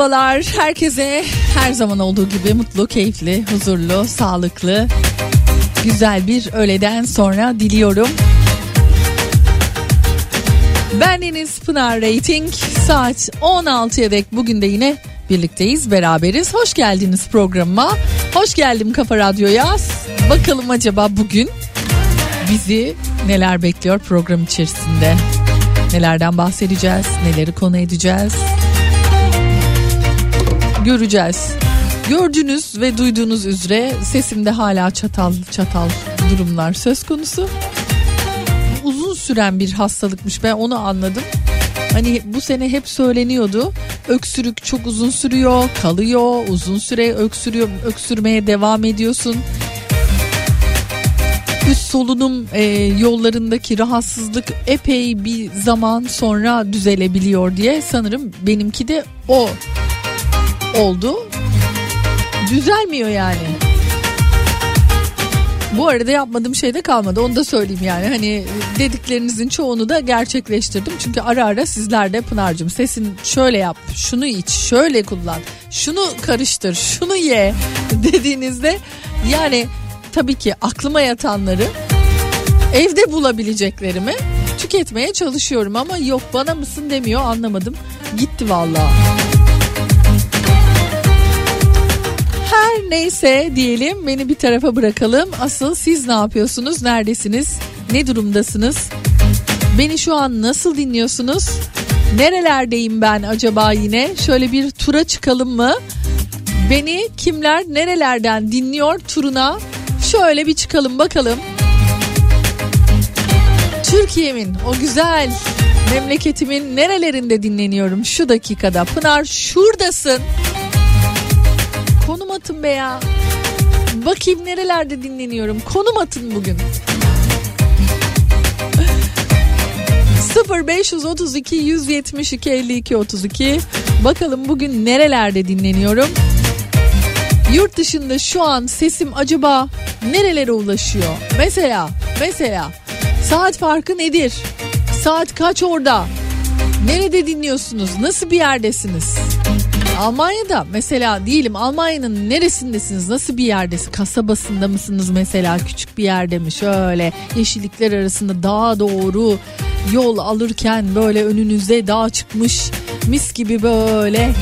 Merhabalar. Herkese her zaman olduğu gibi mutlu, keyifli, huzurlu, sağlıklı, güzel bir öğleden sonra diliyorum. Ben Deniz Pınar Rating. Saat 16'ya dek bugün de yine birlikteyiz, beraberiz. Hoş geldiniz programıma. Hoş geldim Kafa Radyo'ya. Bakalım acaba bugün bizi neler bekliyor program içerisinde? Nelerden bahsedeceğiz? Neleri konu edeceğiz? Göreceğiz. Gördüğünüz ve duyduğunuz üzere sesimde hala çatal çatal durumlar söz konusu. Uzun süren bir hastalıkmış ben onu anladım. Hani bu sene hep söyleniyordu. Öksürük çok uzun sürüyor, kalıyor, uzun süre öksürüyor, öksürmeye devam ediyorsun üst solunum e, yollarındaki rahatsızlık epey bir zaman sonra düzelebiliyor diye sanırım benimki de o oldu. Düzelmiyor yani. Bu arada yapmadığım şey de kalmadı onu da söyleyeyim yani hani dediklerinizin çoğunu da gerçekleştirdim çünkü ara ara sizler de Pınar'cığım sesin şöyle yap şunu iç şöyle kullan şunu karıştır şunu ye dediğinizde yani tabii ki aklıma yatanları evde bulabileceklerimi tüketmeye çalışıyorum ama yok bana mısın demiyor anlamadım gitti vallahi. Her neyse diyelim beni bir tarafa bırakalım. Asıl siz ne yapıyorsunuz? Neredesiniz? Ne durumdasınız? Beni şu an nasıl dinliyorsunuz? Nerelerdeyim ben acaba yine? Şöyle bir tura çıkalım mı? Beni kimler nerelerden dinliyor turuna Şöyle bir çıkalım bakalım. Türkiye'min o güzel memleketimin nerelerinde dinleniyorum şu dakikada. Pınar şuradasın. Konum atın be ya. Bakayım nerelerde dinleniyorum. Konum atın bugün. 0532 172 52 32 Bakalım bugün nerelerde dinleniyorum. Yurt dışında şu an sesim acaba nerelere ulaşıyor? Mesela, mesela saat farkı nedir? Saat kaç orada? Nerede dinliyorsunuz? Nasıl bir yerdesiniz? Almanya'da mesela diyelim Almanya'nın neresindesiniz? Nasıl bir yerdesiniz? Kasabasında mısınız mesela? Küçük bir yerde mi? Şöyle yeşillikler arasında dağa doğru yol alırken böyle önünüze dağ çıkmış mis gibi böyle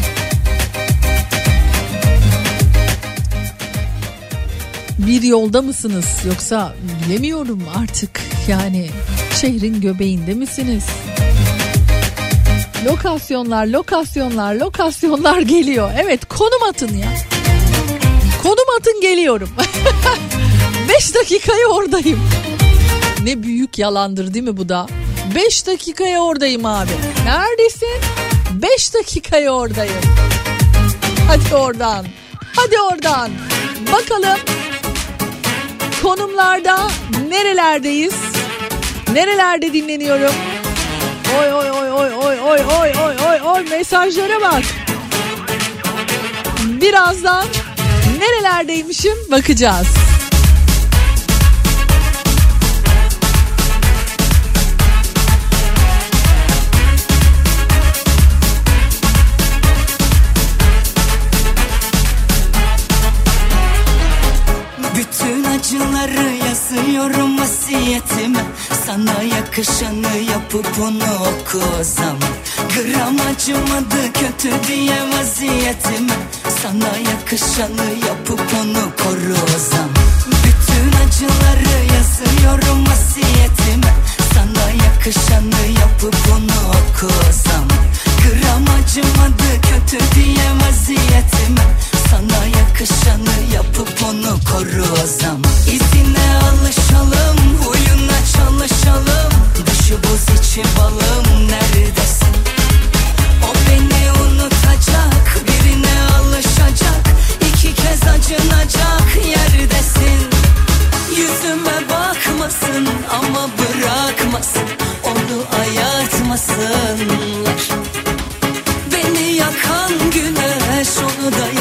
bir yolda mısınız yoksa bilemiyorum artık yani şehrin göbeğinde misiniz? Lokasyonlar, lokasyonlar, lokasyonlar geliyor. Evet konum atın ya. Konum atın geliyorum. 5 dakikaya oradayım. Ne büyük yalandır değil mi bu da? 5 dakikaya oradayım abi. Neredesin? 5 dakikaya oradayım. Hadi oradan. Hadi oradan. Bakalım konumlarda nerelerdeyiz? Nerelerde dinleniyorum? Oy oy oy oy oy oy oy oy oy oy mesajlara bak. Birazdan nerelerdeymişim bakacağız. Yazıyorum vasiyetime. Sana yakışanı yapıp onu oku o zaman. Gram acımadı kötü diye vaziyetime. Sana yakışanı yapıp onu koru o zaman. Bütün acıları yazıyorum vasiyetime. Sana yakışanı yapıp onu oku o zaman Gram acımadı kötü diye vaziyetime. Sana yakışanı yapıp onu koru o zaman. İzine alışalım huyuna çalışalım. Dışı buz içi balım neredesin? O beni unutacak birine alışacak. İki kez acınacak yerdesin. Yüzüme bakmasın ama bırakmasın. Onu ayartmasınlar güneş onu da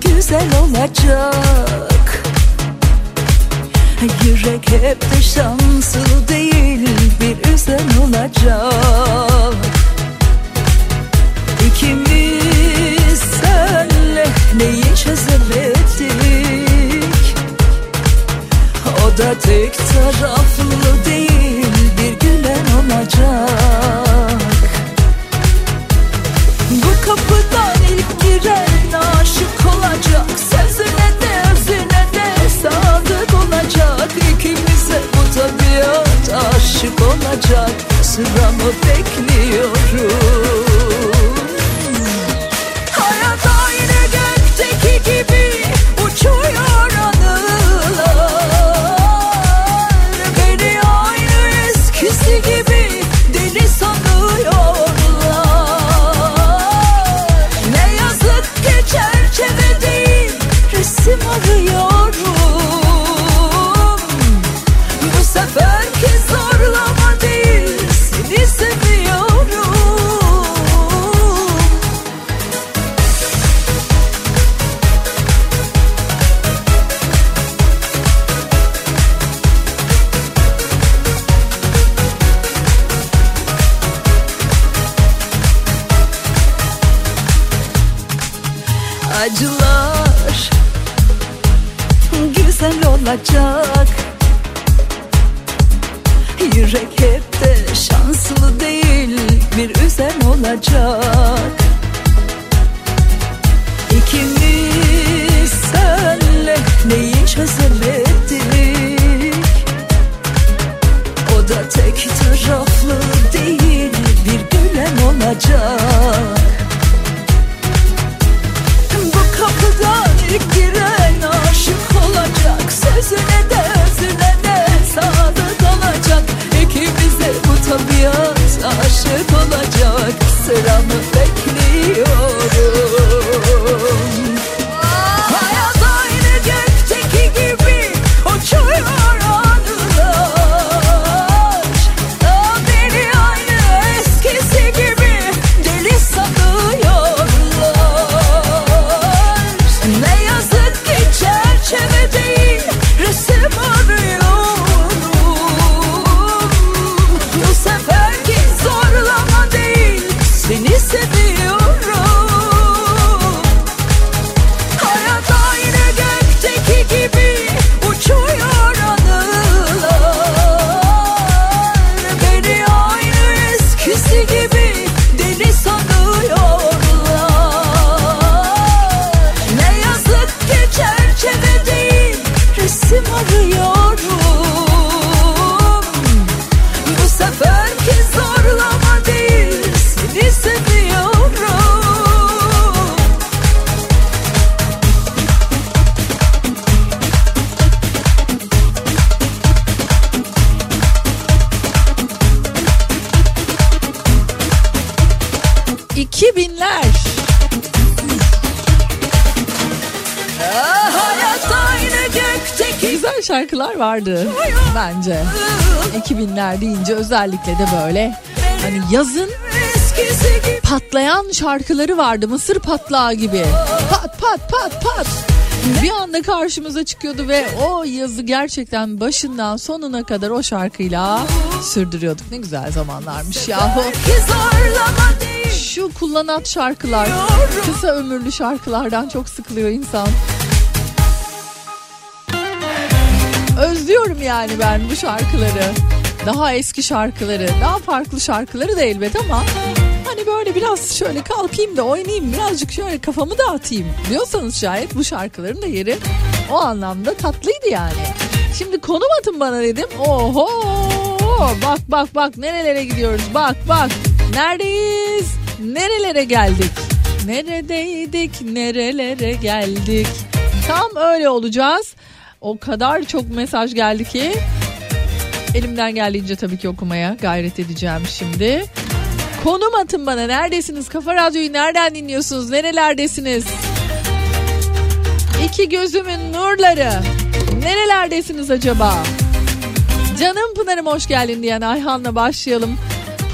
güzel olacak. Yürek hep de şanslı değil bir üzen olacak. İkimiz senle neyi çözemedik? O da tek taraflı değil bir gülen olacak. Bu kapıdan ilk giren aşık olacak Sözüne de özüne de sadık olacak. İkimize bu tabiat aşık olacak Sıramı bekliyorum Hayat aynı gökteki gibi 怎么可以 şarkılar vardı bence. 2000'ler deyince özellikle de böyle hani yazın patlayan şarkıları vardı. Mısır patlağı gibi. Pat pat pat pat. Bir anda karşımıza çıkıyordu ve o yazı gerçekten başından sonuna kadar o şarkıyla sürdürüyorduk. Ne güzel zamanlarmış yahu. Şu kullanat şarkılar, kısa ömürlü şarkılardan çok sıkılıyor insan. Özlüyorum yani ben bu şarkıları. Daha eski şarkıları, daha farklı şarkıları da elbet ama hani böyle biraz şöyle kalkayım da oynayayım, birazcık şöyle kafamı dağıtayım diyorsanız şayet bu şarkıların da yeri o anlamda tatlıydı yani. Şimdi konum atın bana dedim. Oho! Bak bak bak nerelere gidiyoruz? Bak bak. Neredeyiz? Nerelere geldik? Neredeydik? Nerelere geldik? Tam öyle olacağız. O kadar çok mesaj geldi ki elimden geldiğince tabii ki okumaya gayret edeceğim şimdi. Konum atın bana. Neredesiniz? Kafa Radyo'yu nereden dinliyorsunuz? Nerelerdesiniz? İki gözümün nurları. Nerelerdesiniz acaba? Canım Pınar'ım hoş geldin diyen Ayhan'la başlayalım.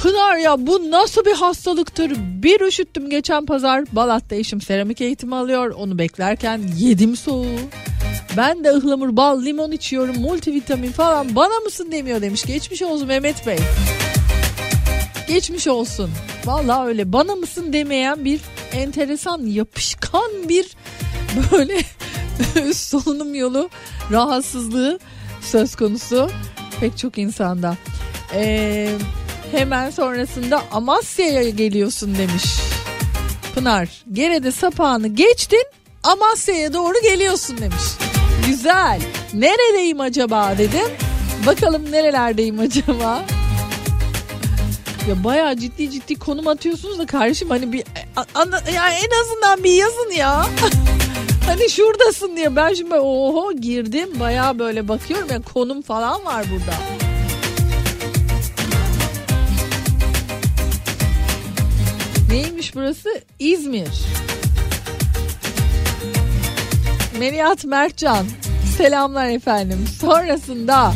Pınar ya bu nasıl bir hastalıktır? Bir üşüttüm geçen pazar. Balat'ta eşim seramik eğitimi alıyor. Onu beklerken yedim soğuğu. Ben de ıhlamur, bal, limon içiyorum. Multivitamin falan bana mısın demiyor demiş. Geçmiş olsun Mehmet Bey. Geçmiş olsun. Vallahi öyle bana mısın demeyen bir enteresan yapışkan bir böyle solunum yolu rahatsızlığı söz konusu pek çok insanda. Ee, hemen sonrasında Amasya'ya geliyorsun demiş. Pınar Gere'de sapağını geçtin Amasya'ya doğru geliyorsun demiş. Güzel. Neredeyim acaba dedim. Bakalım nerelerdeyim acaba? Ya bayağı ciddi ciddi konum atıyorsunuz da kardeşim hani bir ya en azından bir yazın ya. hani şuradasın diye ben şimdi oho girdim bayağı böyle bakıyorum ya konum falan var burada. Neymiş burası? İzmir. Melihat Mertcan. Selamlar efendim. Sonrasında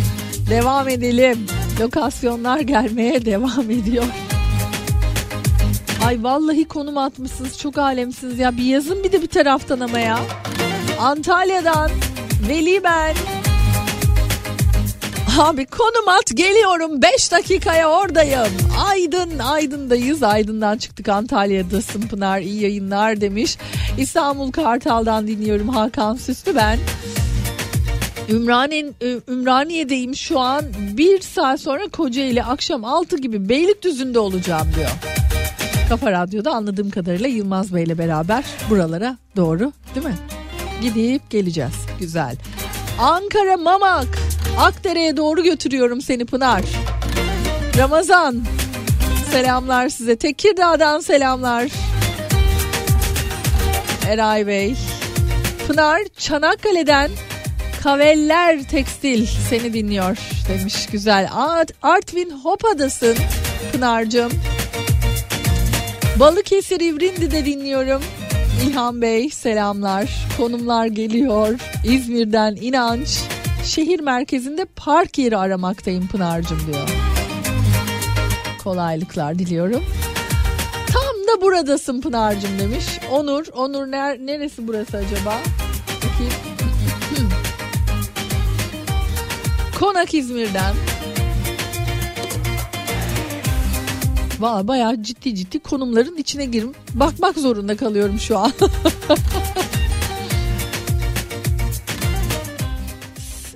devam edelim. Lokasyonlar gelmeye devam ediyor. Ay vallahi konum atmışsınız çok alemsiniz ya. Bir yazın bir de bir taraftan ama ya. Antalya'dan Veli ben. Abi konum at geliyorum 5 dakikaya oradayım. Aydın Aydın'dayız. Aydın'dan çıktık Antalya'dasın Pınar iyi yayınlar demiş. İstanbul Kartal'dan dinliyorum Hakan Süslü ben. Ümraniye, Ümraniye'deyim şu an. Bir saat sonra Kocaeli akşam 6 gibi Beylikdüzü'nde olacağım diyor. Kafa Radyo'da anladığım kadarıyla Yılmaz Bey'le beraber buralara doğru değil mi? Gidip geleceğiz. Güzel. Ankara Mamak. Akdere'ye doğru götürüyorum seni Pınar. Ramazan. Selamlar size. Tekirdağ'dan selamlar. Eray Bey. Pınar Çanakkale'den Kaveller Tekstil seni dinliyor demiş. Güzel. Art, Artvin Hopa'dasın Pınar'cığım. Balıkesir İvrindi'de dinliyorum. İlhan Bey selamlar. Konumlar geliyor. İzmir'den inanç. Şehir merkezinde park yeri aramaktayım Pınar'cığım diyor. Kolaylıklar diliyorum. Tam da buradasın Pınar'cığım demiş. Onur. Onur ner neresi burası acaba? Bakayım. Konak İzmir'den. Valla bayağı ciddi ciddi konumların içine girim. Bakmak zorunda kalıyorum şu an.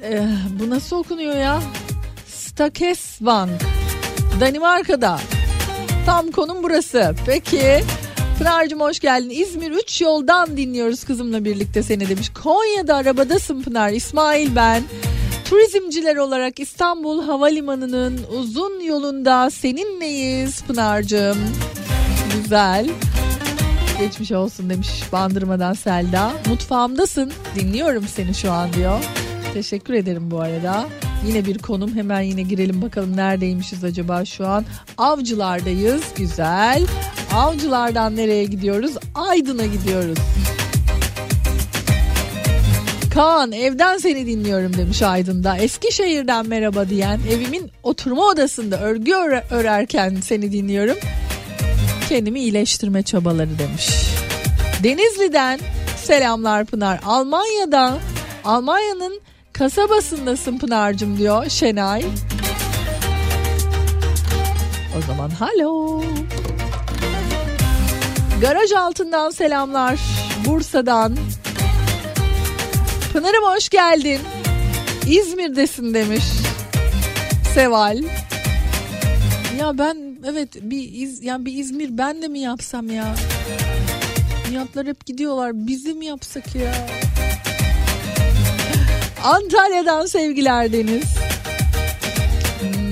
Eh, bu nasıl okunuyor ya? Stakesbank. Danimarka'da. Tam konum burası. Peki. Pınar'cığım hoş geldin. İzmir 3 yoldan dinliyoruz kızımla birlikte seni demiş. Konya'da arabadasın Pınar. İsmail ben. Turizmciler olarak İstanbul Havalimanı'nın uzun yolunda seninleyiz Pınar'cığım. Güzel. Geçmiş olsun demiş Bandırmadan Selda. Mutfağımdasın dinliyorum seni şu an diyor. Teşekkür ederim bu arada. Yine bir konum hemen yine girelim bakalım neredeymişiz acaba şu an. Avcılardayız güzel. Avcılardan nereye gidiyoruz? Aydın'a gidiyoruz. Kaan evden seni dinliyorum demiş Aydın'da. Eskişehir'den merhaba diyen evimin oturma odasında örgü öre- örerken seni dinliyorum. Kendimi iyileştirme çabaları demiş. Denizli'den selamlar Pınar. Almanya'da Almanya'nın kasabasındasın Pınar'cığım diyor Şenay. O zaman halo. Garaj altından selamlar. Bursa'dan. Pınar'ım hoş geldin. İzmir'desin demiş. Seval. Ya ben evet bir iz yani bir İzmir ben de mi yapsam ya? Nihatlar hep gidiyorlar. Biz de mi yapsak ya? Antalya'dan sevgiler Deniz.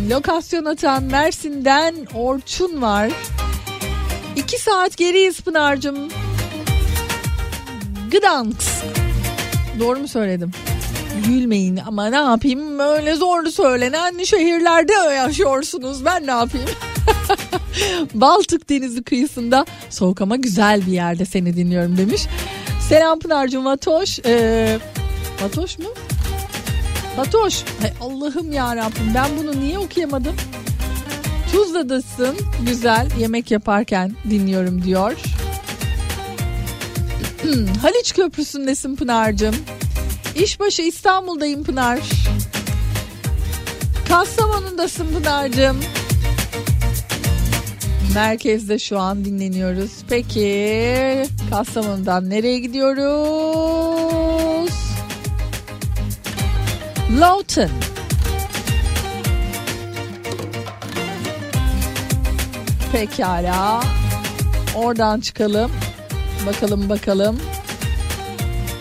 Lokasyon atan Mersin'den Orçun var. İki saat geriyiz Pınar'cığım. Gdansk. Doğru mu söyledim? Gülmeyin ama ne yapayım öyle zorlu söylenen şehirlerde yaşıyorsunuz ben ne yapayım? Baltık Denizi kıyısında soğuk ama güzel bir yerde seni dinliyorum demiş. Selam Pınar'cığım Vatoş. Ee, Vatoş mu? Vatoş. Hay Allah'ım ya Rabbim ben bunu niye okuyamadım? Tuzla'dasın güzel yemek yaparken dinliyorum diyor. Haliç Köprüsü'ndesin Pınar'cığım. İşbaşı İstanbul'dayım Pınar. Kastamonu'ndasın Pınar'cığım. Merkezde şu an dinleniyoruz. Peki Kastamonu'dan nereye gidiyoruz? Lawton. Pekala. Oradan çıkalım. Bakalım bakalım.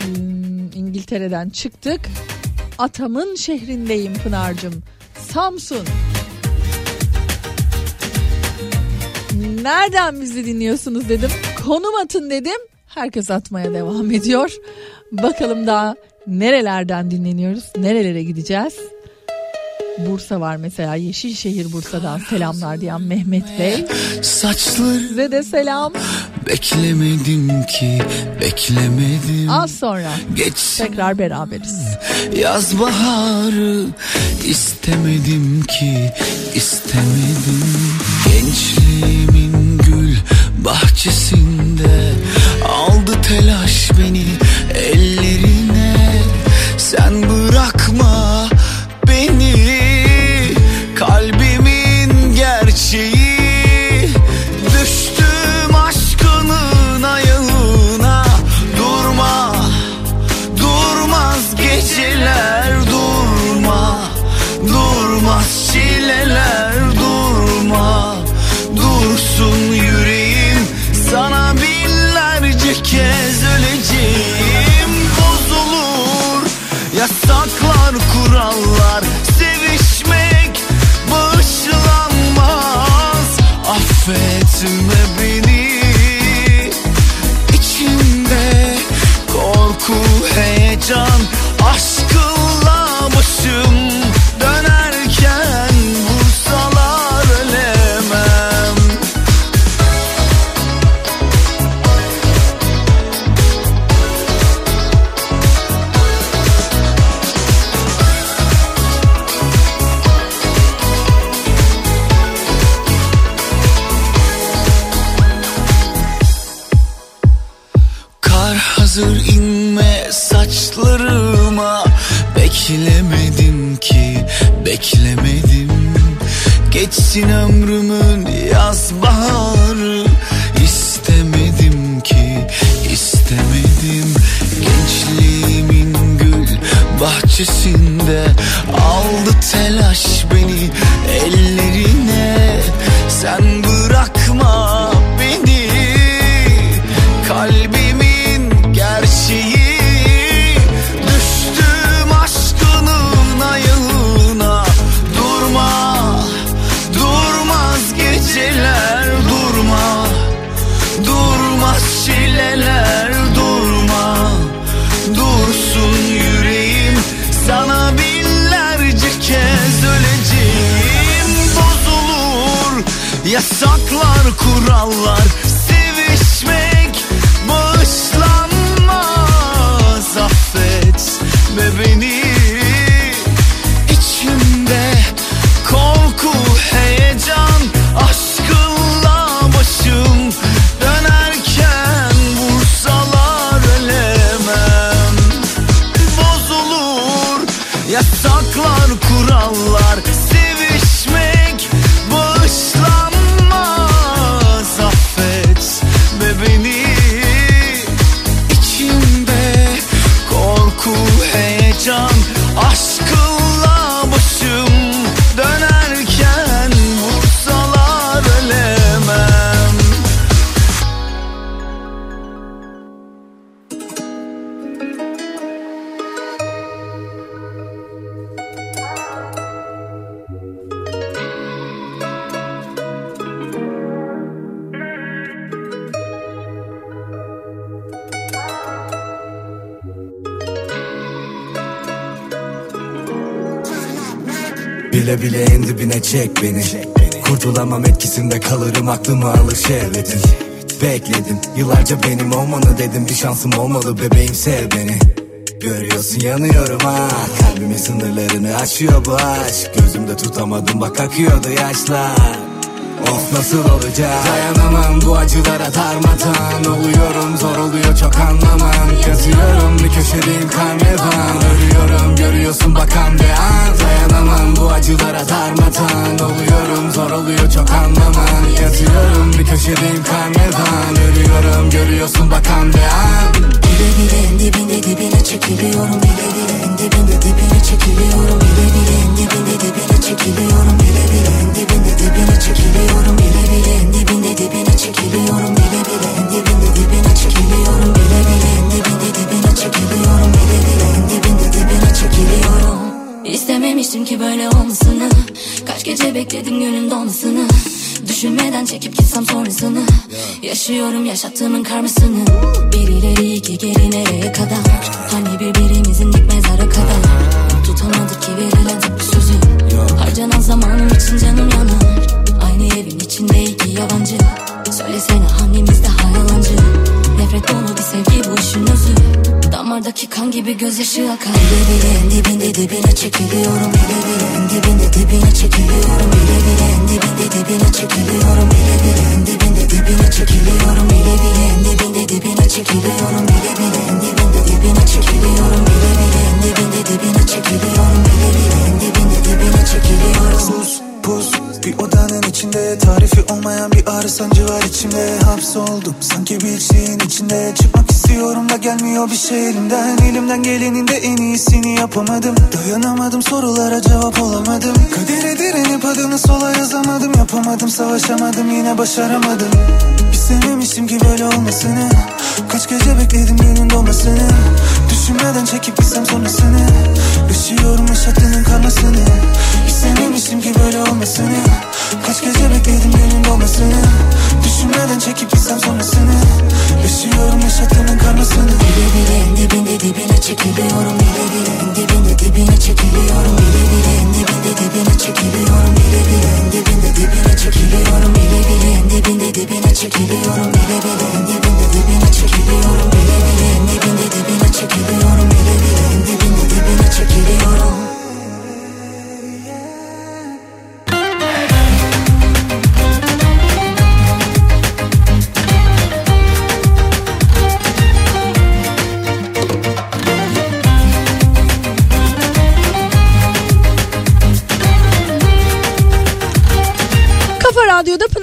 Hmm, İngiltere'den çıktık. Atamın şehrindeyim Pınar'cığım. Samsun. Nereden bizi dinliyorsunuz dedim. Konum atın dedim. Herkes atmaya devam ediyor. Bakalım daha nerelerden dinleniyoruz? Nerelere gideceğiz? Bursa var mesela Yeşilşehir Bursa'dan selamlar diyen Mehmet Bey. Saçları Size de selam. beklemedim ki beklemedim Az sonra Geçsin tekrar beraberiz. yaz baharı istemedim ki istemedim Gençliğimin gül bahçesinde aldı telaş beni ellerine Sen bırakma Geçsin ömrümün yaz baharı. İstemedim ki istemedim. Gençliğimin gül bahçesinde Aldı telaş beni ellerine. Sen bırakma Durmaz çileler durma. Dursun yüreğim. Sana binlerce kez öleceğim. Bozulur yasaklar kurallar. Beni. Kurtulamam etkisinde kalırım aklımı alır şehvetin Bekledim yıllarca benim olmanı dedim. Bir şansım olmalı bebeğim sev beni. Görüyorsun yanıyorum ha. Kalbimin sınırlarını aşıyor bu aşk. Gözümde tutamadım bak akıyordu yaşlar Of nasıl olacak? Dayanamam bu acılara darmadan Oluyorum. Zor oluyor çok anlamam. Yazıyorum bir köşedeyim karnevan. Ölüyorum görüyorsun bakan bir an. Dayanamam bu acılara darmadan Oluyorum. Zor oluyor çok anlamam. Yazıyorum bir köşedeyim karnevan. Ölüyorum görüyorsun bakan bir an. Bile bile dibine dibine çekiliyorum Bile bile dibinde dibine çekiliyorum Bile bile. En dibinde dibine çekiliyorum Bile bile. En dibinde dibine çekiliyorum Bile bile. En dibinde dibine çekiliyorum Bile bile. En dibinde dibine çekiliyorum Bile bile. En dibinde dibine çekiliyorum Bile bile. En dibinde dibine çekiliyorum. İstememiştim ki böyle olmasını. Kaç gece bekledim gönlün dolmasını Düşünmeden çekip gitsem sonrasını. Yaşıyorum yaşattığımın karmasını. Bir ileri iki geri nereye kadar. Hani birbirimizin dik mezara kadar. Tutamadık ki verilen tek sözü. Harcanan zamanım için canım yanar. Aynı evin içinde iki yabancı. Söylesene hangimiz daha yalancı Nefret dolu bir sevgi bu işin özü. Damardaki kan gibi gözyaşı akar Bile bile en dibinde dibine çekiliyorum Bile bile en dibinde dibine çekiliyorum Bile bile en dibinde dibine çekiliyorum Bile bile en dibinde dibine çekiliyorum Bile bile en dibinde dibine çekiliyorum Bile bile en dibinde dibine çekiliyorum Bile bile en dibinde dibine çekiliyorum Bile bile en dibinde dibine çekiliyorum. Sus pus bir odanın içinde Tarifi olmayan bir ağrı sancı var içimde. Hapsoldum sanki bir şeyin içinde. Çıkmak istiyorum da gelmiyor bir şey elimden. Elimden gelenin de en iyisini yapamadım. Dayanamadım sorulara cevap olamadım. Kadere direnip adını sola yazamadım. Yapamadım savaşamadım yine başaramadım. İstememiştim ki böyle olmasını. Kaç gece bekledim günün dolmasını. Düşünmeden çekip gitsem sonrasını. Yaşıyorum yaşattığının karmasını. İstememiştim ki böyle olmasını. Kaç gece bekledim günün dolmasını Düşünmeden çekip gitsem sonrasını Yaşıyorum yaşattığının karmasını Bile bile en dibinde dibine çekiliyorum Bile bile en dibinde dibine çekiliyorum Bile bile en dibinde dibine çekiliyorum Bile bile en dibinde dibine çekiliyorum Bile bile en dibinde dibine çekiliyorum Bile bile en dibinde dibine çekiliyorum Bile bile en dibinde dibine çekiliyorum Bile bile en dibinde dibine çekiliyorum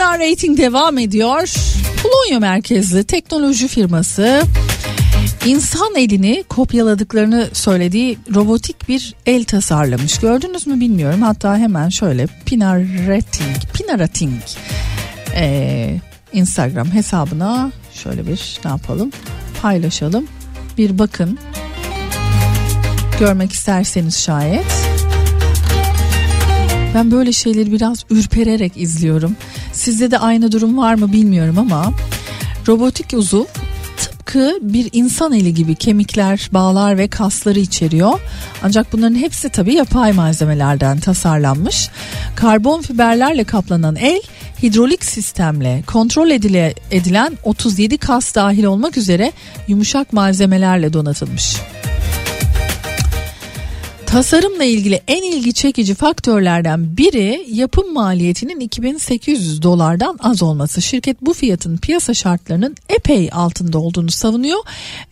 Pınar Rating devam ediyor. Polonya merkezli teknoloji firması insan elini kopyaladıklarını söylediği robotik bir el tasarlamış. Gördünüz mü bilmiyorum. Hatta hemen şöyle Pinar Rating, Pinar Rating ee, Instagram hesabına şöyle bir ne yapalım paylaşalım. Bir bakın görmek isterseniz şayet. Ben böyle şeyleri biraz ürpererek izliyorum. Sizde de aynı durum var mı bilmiyorum ama robotik uzuv tıpkı bir insan eli gibi kemikler, bağlar ve kasları içeriyor. Ancak bunların hepsi tabii yapay malzemelerden tasarlanmış. Karbon fiberlerle kaplanan el hidrolik sistemle kontrol edile, edilen 37 kas dahil olmak üzere yumuşak malzemelerle donatılmış. Tasarımla ilgili en ilgi çekici faktörlerden biri yapım maliyetinin 2800 dolardan az olması. Şirket bu fiyatın piyasa şartlarının epey altında olduğunu savunuyor.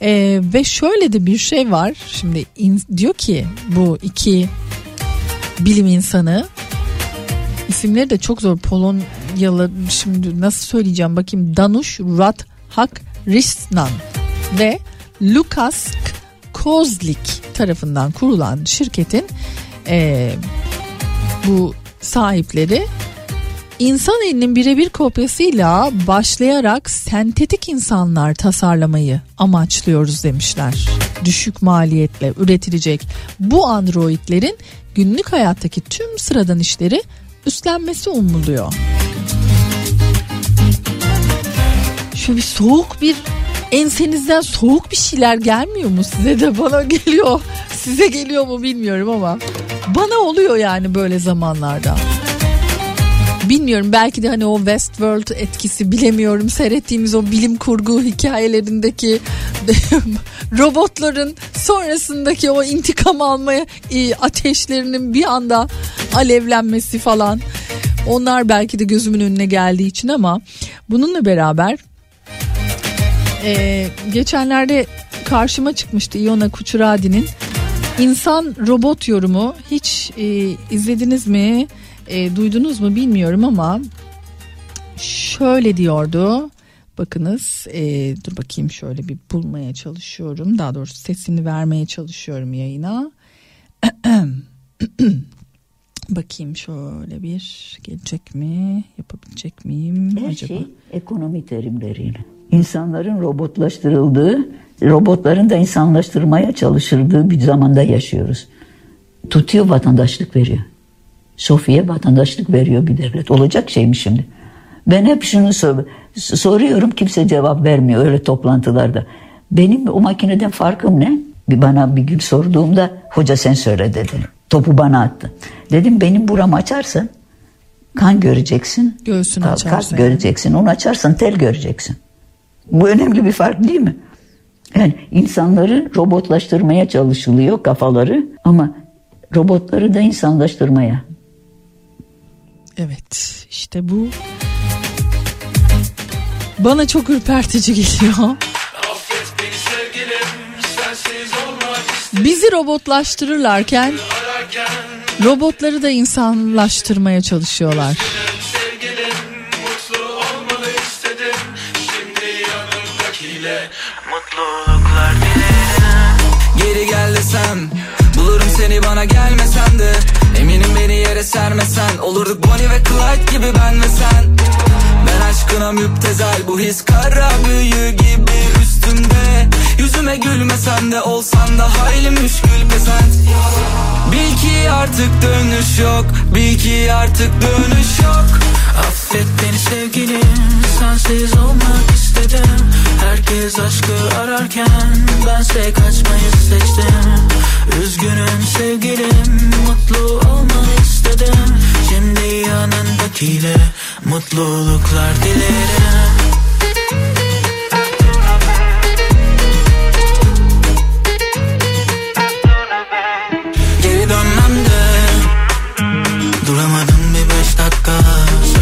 Ee, ve şöyle de bir şey var. Şimdi in, diyor ki bu iki bilim insanı isimleri de çok zor Polonyalı şimdi nasıl söyleyeceğim bakayım Danush Radhak Risnan ve Lukas Kozlik tarafından kurulan şirketin e, bu sahipleri insan elinin birebir kopyasıyla başlayarak sentetik insanlar tasarlamayı amaçlıyoruz demişler. Düşük maliyetle üretilecek bu androidlerin günlük hayattaki tüm sıradan işleri üstlenmesi umuluyor. Şöyle bir soğuk bir ensenizden soğuk bir şeyler gelmiyor mu size de bana geliyor. Size geliyor mu bilmiyorum ama bana oluyor yani böyle zamanlarda. Bilmiyorum belki de hani o Westworld etkisi bilemiyorum. Seyrettiğimiz o bilim kurgu hikayelerindeki robotların sonrasındaki o intikam almaya e, ateşlerinin bir anda alevlenmesi falan. Onlar belki de gözümün önüne geldiği için ama bununla beraber e, geçenlerde karşıma çıkmıştı Iona Kuchuradi'nin insan robot yorumu hiç e, izlediniz mi? E, duydunuz mu bilmiyorum ama şöyle diyordu. Bakınız e, dur bakayım şöyle bir bulmaya çalışıyorum. Daha doğrusu sesini vermeye çalışıyorum yayına. Bakayım şöyle bir gelecek mi yapabilecek miyim Her acaba? şey ekonomi terimleriyle. İnsanların robotlaştırıldığı, robotların da insanlaştırmaya çalışıldığı bir zamanda yaşıyoruz. Tutuyor vatandaşlık veriyor. Sofiye vatandaşlık veriyor bir devlet. Olacak şey mi şimdi? Ben hep şunu sor soruyorum kimse cevap vermiyor öyle toplantılarda. Benim o makineden farkım ne? Bir bana bir gün sorduğumda hoca sen söyle dedi. Topu bana attı. Dedim benim buramı açarsan kan göreceksin. Göğsünü kalp, açarsan kalp göreceksin. Onu açarsan tel göreceksin. Bu önemli bir fark değil mi? Yani insanları robotlaştırmaya çalışılıyor kafaları ama robotları da insanlaştırmaya. Evet işte bu bana çok ürpertici geliyor. Bizi robotlaştırırlarken robotları da insanlaştırmaya çalışıyorlar. Desem Bulurum seni bana gelmesen de. Eminim beni yere sermesen Olurduk Bonnie ve Clyde gibi ben ve sen. Ben aşkına müptezel Bu his kara büyü gibi üstümde. Yüzüme gülmesen de olsan da hayli müşkül pesent. Bil ki artık dönüş yok Bil ki artık dönüş yok Affet beni sevgilim Sensiz olmak istedim. Herkes aşkı ararken Bense kaçmayı seçtim. Üzgünüm sevgilim Mutlu olmak istedim. Şimdi yanındakiyle Mutluluklar dilerim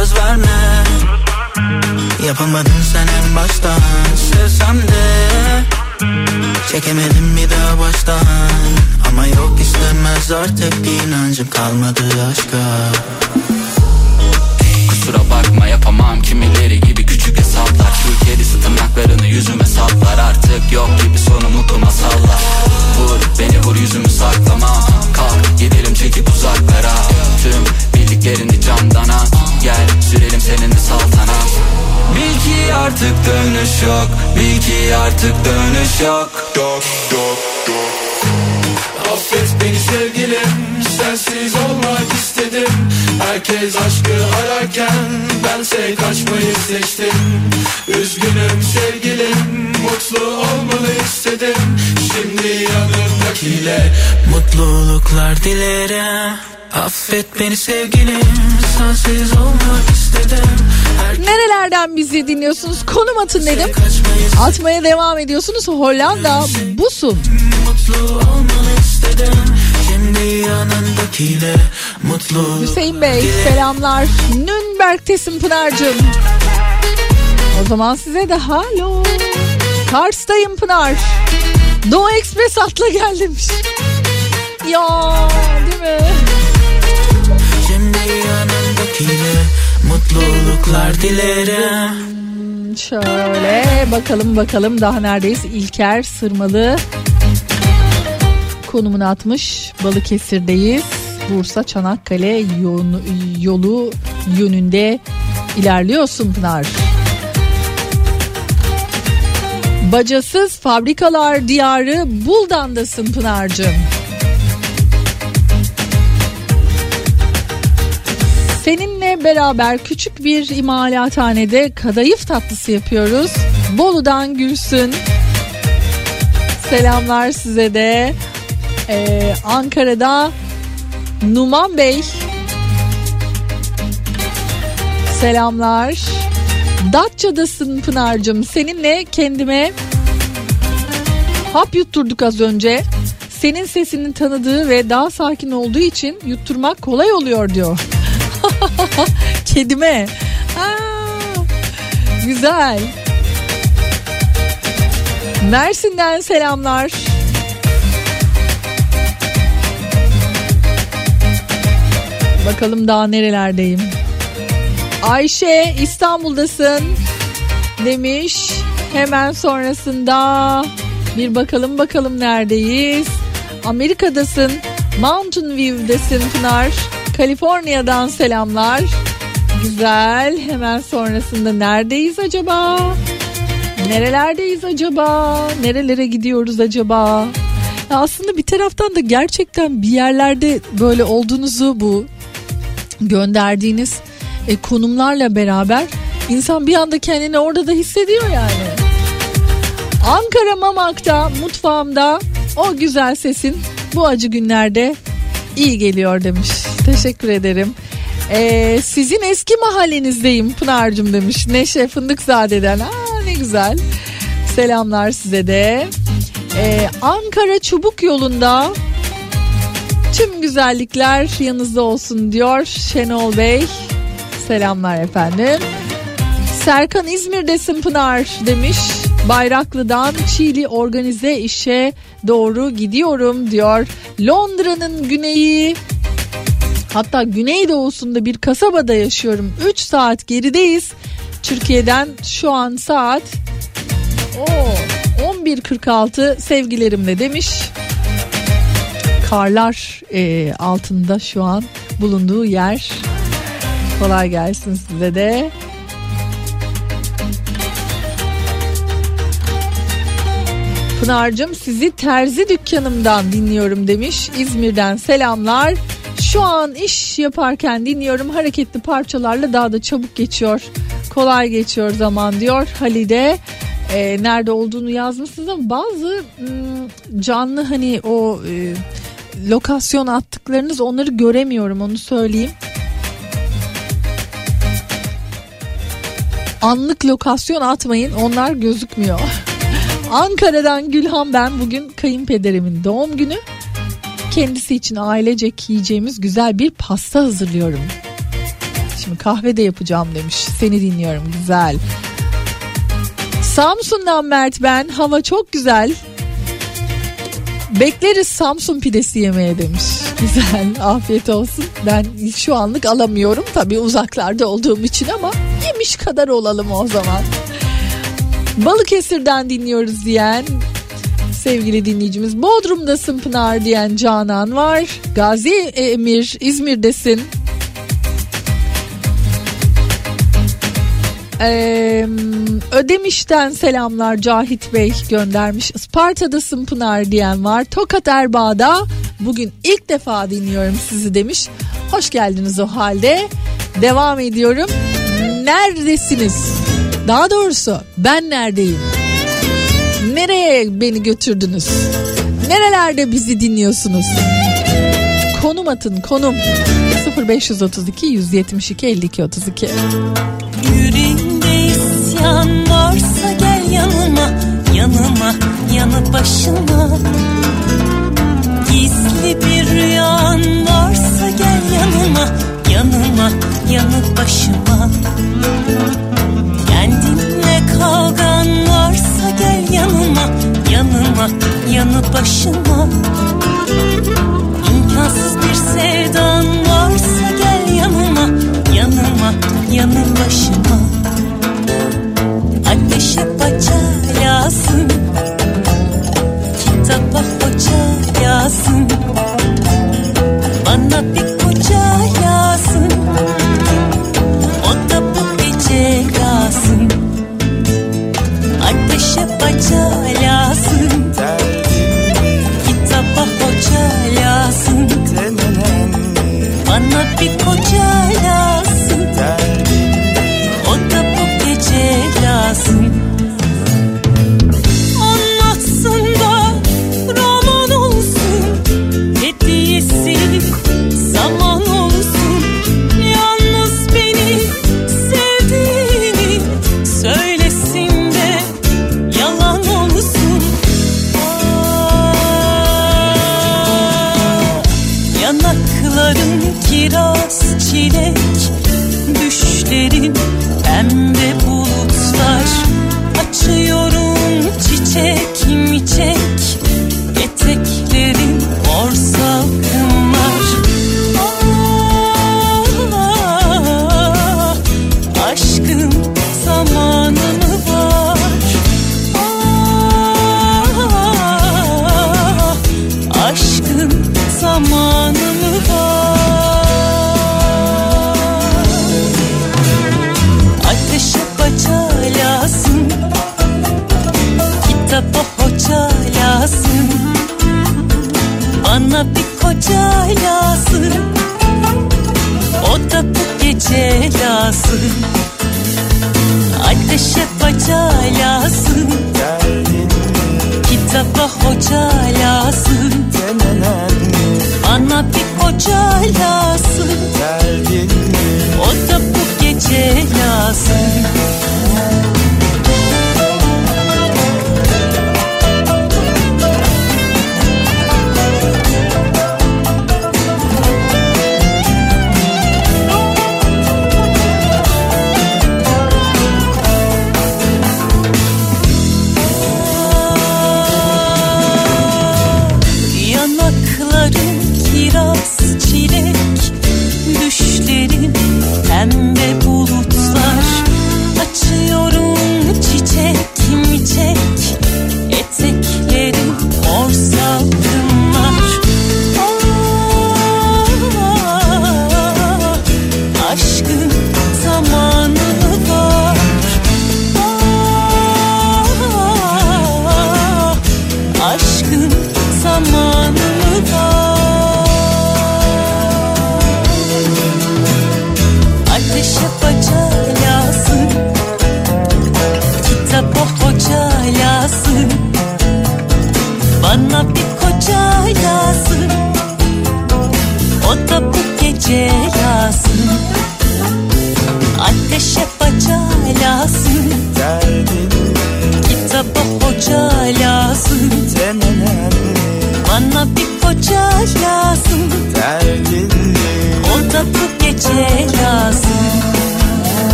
Söz verme. Yapamadın sen en baştan. Sevsem de Çekemedim bir daha baştan. Ama yok istemez artık inancım kalmadı aşka. Kusura bakma yapamam. Kimileri gibi küçük hesaplar. Şu kedisi tırnaklarını yüzüme saplar. Artık yok gibi sonu mutlu masallar. Vur beni vur yüzümü saklama. Kalk gidelim çekip uzaklara. Tüm bildiklerini camdan at Gel sürelim seninle saltanat Bil ki artık dönüş yok. Bil ki artık dönüş yok. Yok yok yok Affet beni sevgilim. Sensiz olmak istedim Herkes aşkı ararken Bense kaçmayı seçtim Üzgünüm sevgilim Mutlu olmalı istedim Şimdi yanımdakiyle Mutluluklar dilerim Affet beni sevgilim sensiz olmak istedim Nerelerden bizi dinliyorsunuz? Konum atın dedim. Atmaya devam ediyorsunuz. Hollanda Busun. Mutlu olmanı istedim Şimdi yanındakiyle mutlu Hüseyin Bey selamlar. Nürnberg'tesin Pınar'cığım. O zaman size de halo. Kars'tayım Pınar. Doğu Express atla gel demiş. Ya değil mi? Şimdi yanındakiyle mutluluklar dilerim Şöyle bakalım bakalım daha neredeyiz? İlker Sırmalı konumunu atmış. Balıkesir'deyiz. Bursa Çanakkale yolu, yolu yönünde ilerliyorsun Pınar. Bacasız fabrikalar diyarı Buldan'dasın Pınar'cığım. Seninle beraber küçük bir imalathanede kadayıf tatlısı yapıyoruz. Bolu'dan Gülsün. Selamlar size de. Ee, Ankara'da Numan Bey. Selamlar. Datça'dasın Pınar'cığım. Seninle kendime hap yutturduk az önce. Senin sesini tanıdığı ve daha sakin olduğu için yutturmak kolay oluyor diyor. Kedime. Aa, güzel. Mersin'den selamlar. Bakalım daha nerelerdeyim. Ayşe İstanbul'dasın demiş. Hemen sonrasında bir bakalım bakalım neredeyiz. Amerika'dasın. Mountain View'desin Pınar. Kaliforniya'dan selamlar. Güzel. Hemen sonrasında neredeyiz acaba? Nerelerdeyiz acaba? Nerelere gidiyoruz acaba? Ya aslında bir taraftan da gerçekten bir yerlerde böyle olduğunuzu bu gönderdiğiniz e, konumlarla beraber insan bir anda kendini orada da hissediyor yani. Ankara Mamak'ta mutfağımda o güzel sesin bu acı günlerde iyi geliyor demiş. Teşekkür ederim. Ee, sizin eski mahallenizdeyim Pınar'cığım demiş. Neşe Fındıkzade'den. Aa ne güzel. Selamlar size de. Ee, Ankara Çubuk yolunda tüm güzellikler yanınızda olsun diyor Şenol Bey. Selamlar efendim. Serkan İzmir'desin Pınar demiş. Bayraklı'dan Çiğli organize işe doğru gidiyorum diyor. Londra'nın güneyi hatta güneydoğusunda bir kasabada yaşıyorum. 3 saat gerideyiz. Türkiye'den şu an saat Oo, 11.46 sevgilerimle demiş. Karlar e, altında şu an bulunduğu yer. Kolay gelsin size de. Pınar'cığım sizi terzi dükkanımdan dinliyorum demiş. İzmir'den selamlar. Şu an iş yaparken dinliyorum. Hareketli parçalarla daha da çabuk geçiyor. Kolay geçiyor zaman diyor. Halide e, nerede olduğunu yazmışsınız ama bazı m, canlı hani o e, lokasyon attıklarınız onları göremiyorum onu söyleyeyim. Anlık lokasyon atmayın onlar gözükmüyor. Ankara'dan Gülhan ben bugün kayınpederimin doğum günü. Kendisi için ailecek yiyeceğimiz güzel bir pasta hazırlıyorum. Şimdi kahve de yapacağım demiş. Seni dinliyorum güzel. Samsun'dan Mert ben. Hava çok güzel. Bekleriz Samsun pidesi yemeye demiş. Güzel afiyet olsun. Ben şu anlık alamıyorum tabii uzaklarda olduğum için ama yemiş kadar olalım o zaman. Balıkesir'den dinliyoruz diyen sevgili dinleyicimiz. Bodrum'dasın Pınar diyen Canan var. Gazi Emir İzmir'desin. Ee, Ödemiş'ten selamlar Cahit Bey göndermiş. Isparta'dasın Pınar diyen var. Tokat Erbağ'da bugün ilk defa dinliyorum sizi demiş. Hoş geldiniz o halde. Devam ediyorum. Neredesiniz? Daha doğrusu ben neredeyim? Nereye beni götürdünüz? Nerelerde bizi dinliyorsunuz? Konum atın konum 0532 172 52 32 yanıma yanı başıma. Gizli bir rüyan varsa gel yanıma. Yanıma yanı başıma. Kendinle kavgan varsa gel yanıma. Yanıma yanı başıma. İmkansız bir sevdan varsa gel yanıma. Yanıma yanı başıma. Ateşe paça yağsın Kitaba hoca yağsın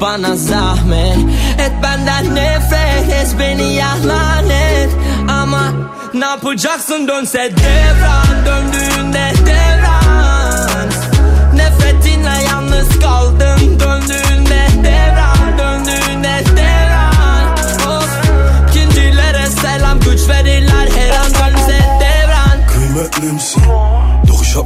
bana zahmet. Et benden nefret et beni ya lanet Ama ne yapacaksın? Dönse devran Döndüğünde devran. Nefretinle yalnız kaldım Döndüğünde devran Döndüğünde devran. Of ikincilere selam güç verirler her an. Dönse devran. Kıymetlimsin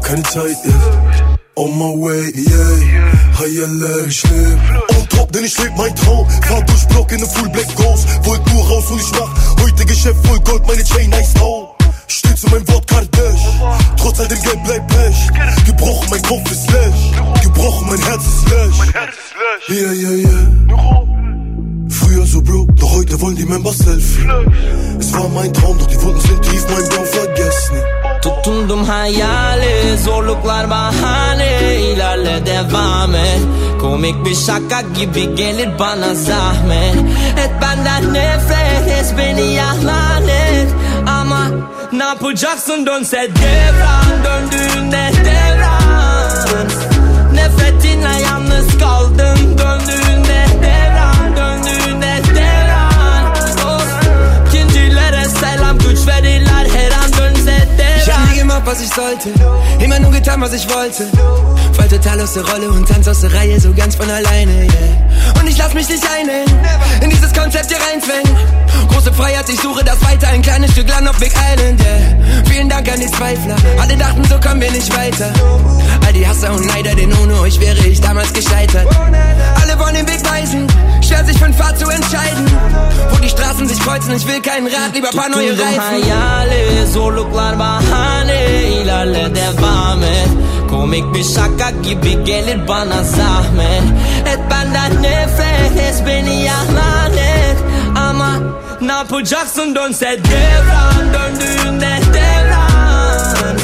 keine Zeit yeah. On my way, yeah. Hayaller, ich leb On top, denn ich leb mein Traum Fahr durch Block in ne Full Black Ghost. Wollt nur raus und ich mach Heute Geschäft voll Gold, meine Chain nice now Steh zu meinem Wort Kardash Trotz all dem Geld bleibt Pech Gebrochen, mein Kopf ist leer Gebrochen, mein Herz ist leer Yeah, yeah, yeah Früher so broke, doch heute wollen die Members Selfie Es war mein Traum, doch die Wunden sind tief, mein Bro, vergess nie Tutundum hayali zorluklar bahane ilerle devam et. Komik bir şaka gibi gelir bana zahmet Et benden nefret et beni ya lanet Ama ne yapacaksın? Dönse devran Döndüğünde devran. Nefretinle yalnız kaldım verirler her an dönse Ich hab nie gemacht, was ich sollte. Immer nur getan, was ich wollte. Fall total aus der Rolle und tanz aus der Reihe so ganz von alleine, yeah. Und ich lass mich nicht einhängen, in dieses Konzept hier reinfängen. Große Freiheit, ich suche das weiter, ein kleines Stück Land auf Big Island, yeah. Vielen Dank an die Zweifler, alle dachten, so kommen wir nicht weiter. All die Hasser und Neider, denn ohne euch wäre ich damals gescheitert. Alle wollen den Weg weisen, schwer sich für einen Pfad zu entscheiden. Wo die Straßen sich kreuzen, ich will keinen Rat, lieber paar neue Reifen. hayali zorluklar bahane ilerle devam et. Komik bir şaka gibi gelir bana zahmet. Et benden nefret et beni ya lanet Ama Ne yapacaksın? Dönse devran Döndüğünde devran.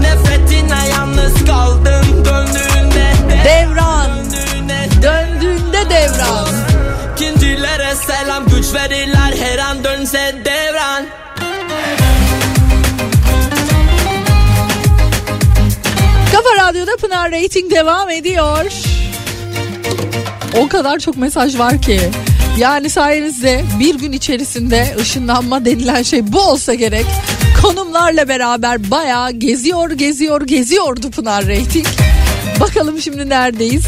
Nefretine yalnız kaldım Döndüğünde Devran devran İkincilere selam güç verirler her an dönse devran Kafa Radyo'da Pınar Rating devam ediyor. O kadar çok mesaj var ki. Yani sayenizde bir gün içerisinde ışınlanma denilen şey bu olsa gerek. Konumlarla beraber bayağı geziyor geziyor geziyordu Pınar Rating. Bakalım şimdi neredeyiz?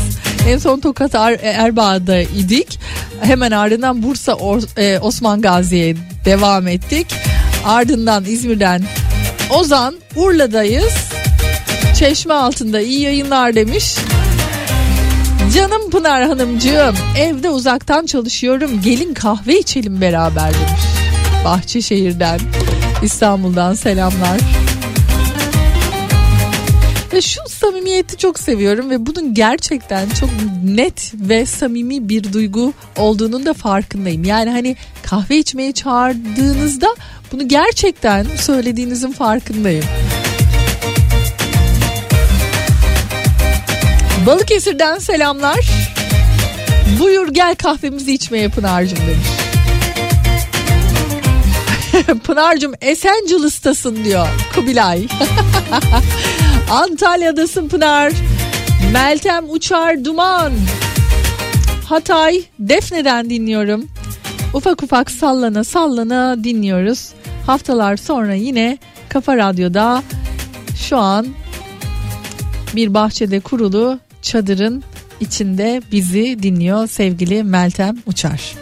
En son Tokat Er- Erbaa'da idik. Hemen ardından Bursa e, Osman Gazi'ye devam ettik. Ardından İzmir'den Ozan Urla'dayız. Çeşme altında iyi yayınlar demiş. Canım Pınar Hanımcığım evde uzaktan çalışıyorum gelin kahve içelim beraber demiş. Bahçeşehir'den İstanbul'dan selamlar. Ve şu samimiyeti çok seviyorum ve bunun gerçekten çok net ve samimi bir duygu olduğunun da farkındayım. Yani hani kahve içmeye çağırdığınızda bunu gerçekten söylediğinizin farkındayım. Balıkesir'den selamlar. Buyur gel kahvemizi içmeye Pınar'cığım demiş. Pınar'cığım Esencilis'tasın diyor Kubilay. Antalya'dasın Pınar. Meltem Uçar Duman. Hatay Defne'den dinliyorum. Ufak ufak sallana sallana dinliyoruz. Haftalar sonra yine Kafa Radyo'da şu an bir bahçede kurulu çadırın içinde bizi dinliyor sevgili Meltem Uçar.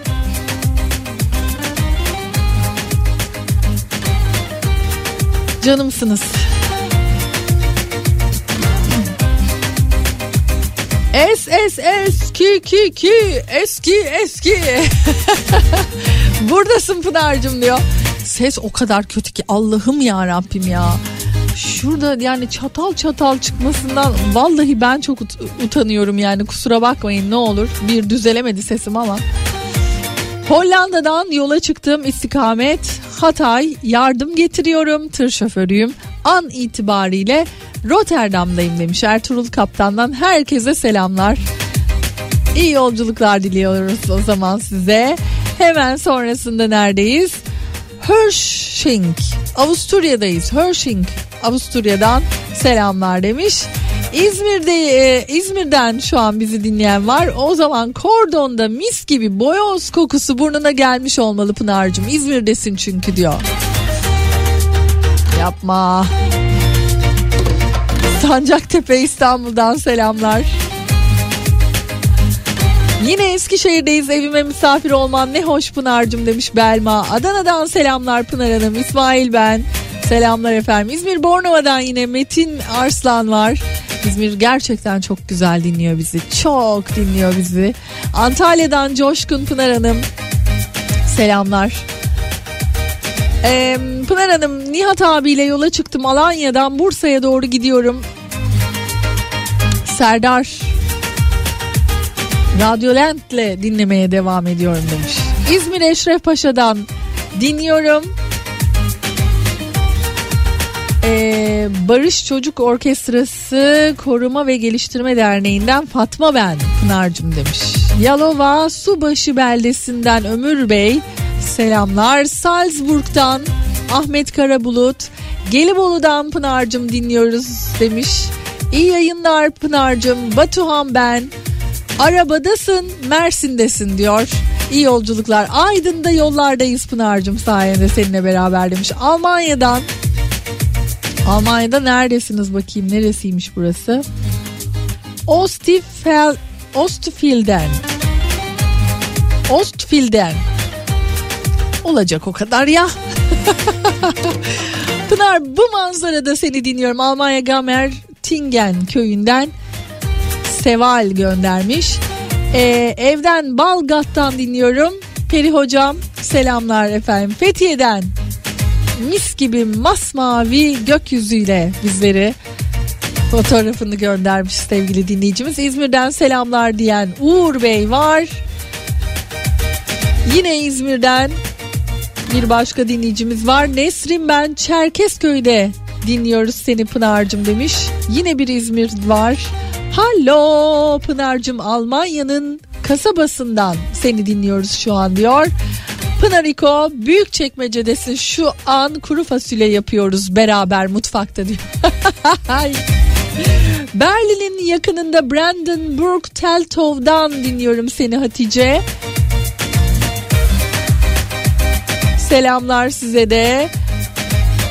Canımsınız. Es es eski ki ki eski eski. Buradasın Pınar'cığım diyor. Ses o kadar kötü ki Allah'ım ya Rabbim ya. Şurada yani çatal çatal çıkmasından vallahi ben çok ut- utanıyorum yani kusura bakmayın ne olur. Bir düzelemedi sesim ama. Hollanda'dan yola çıktım istikamet Hatay yardım getiriyorum tır şoförüyüm an itibariyle Rotterdam'dayım demiş Ertuğrul Kaptan'dan herkese selamlar. İyi yolculuklar diliyoruz o zaman size. Hemen sonrasında neredeyiz? Hershing, Avusturya'dayız. Hershing, Avusturya'dan selamlar demiş. İzmir'de e, İzmir'den şu an bizi dinleyen var. O zaman kordonda mis gibi boyoz kokusu burnuna gelmiş olmalı Pınar'cığım. İzmir'desin çünkü diyor. Yapma. Sancaktepe İstanbul'dan selamlar. Yine Eskişehir'deyiz evime misafir olman ne hoş Pınar'cım demiş Belma. Adana'dan selamlar Pınar Hanım İsmail ben. Selamlar efendim. İzmir Bornova'dan yine Metin Arslan var. İzmir gerçekten çok güzel dinliyor bizi. Çok dinliyor bizi. Antalya'dan Coşkun Pınar Hanım. Selamlar. Ee, Pınar Hanım Nihat abiyle yola çıktım. Alanya'dan Bursa'ya doğru gidiyorum. Serdar Radyolent'le dinlemeye devam ediyorum demiş. İzmir Eşref Paşa'dan dinliyorum. Ee, Barış Çocuk Orkestrası Koruma ve Geliştirme Derneği'nden Fatma ben Pınar'cım demiş. Yalova Subaşı beldesinden Ömür Bey selamlar. Salzburg'dan Ahmet Karabulut Gelibolu'dan Pınar'cım dinliyoruz demiş. İyi yayınlar Pınar'cım Batuhan ben Arabadasın Mersin'desin diyor. İyi yolculuklar. Aydın'da yollardayız Pınar'cım sayende seninle beraber demiş. Almanya'dan Almanya'da neredesiniz bakayım neresiymiş burası? Ostifel, Ostfield'den. Ostfield'den. Olacak o kadar ya. Pınar bu manzarada seni dinliyorum. Almanya Gamer Tingen köyünden Seval göndermiş. Ee, evden Balgat'tan dinliyorum. Peri hocam selamlar efendim. Fethiye'den mis gibi masmavi gökyüzüyle bizleri fotoğrafını göndermiş sevgili dinleyicimiz. İzmir'den selamlar diyen Uğur Bey var. Yine İzmir'den Bir başka dinleyicimiz var. Nesrin ben Çerkezköy'de dinliyoruz seni Pınar'cım demiş. Yine bir İzmir var. Hallo Pınar'cım Almanya'nın kasabasından seni dinliyoruz şu an diyor. Pınariko büyük çekmecedesin şu an kuru fasulye yapıyoruz beraber mutfakta diyor. Berlin'in yakınında Brandenburg Teltov'dan dinliyorum seni Hatice. Selamlar size de.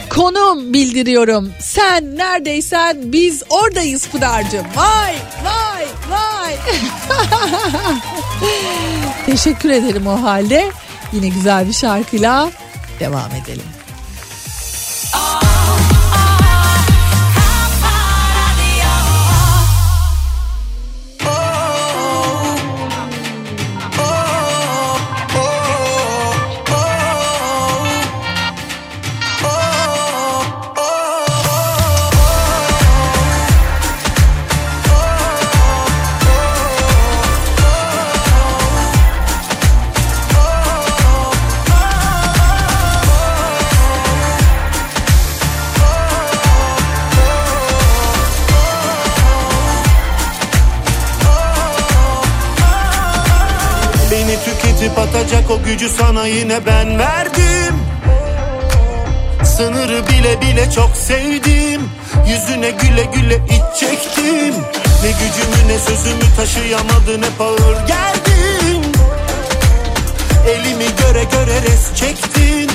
Konum bildiriyorum. Sen neredeysen biz oradayız Pınar'cığım. Vay vay vay. Teşekkür ederim o halde. Yine güzel bir şarkıyla devam edelim. Beni o gücü sana yine ben verdim. Sınırı bile bile çok sevdim. Yüzüne güle güle iç çektim. Ne gücümü ne sözümü taşıyamadın hep ağır geldin Elimi göre göre res çektin.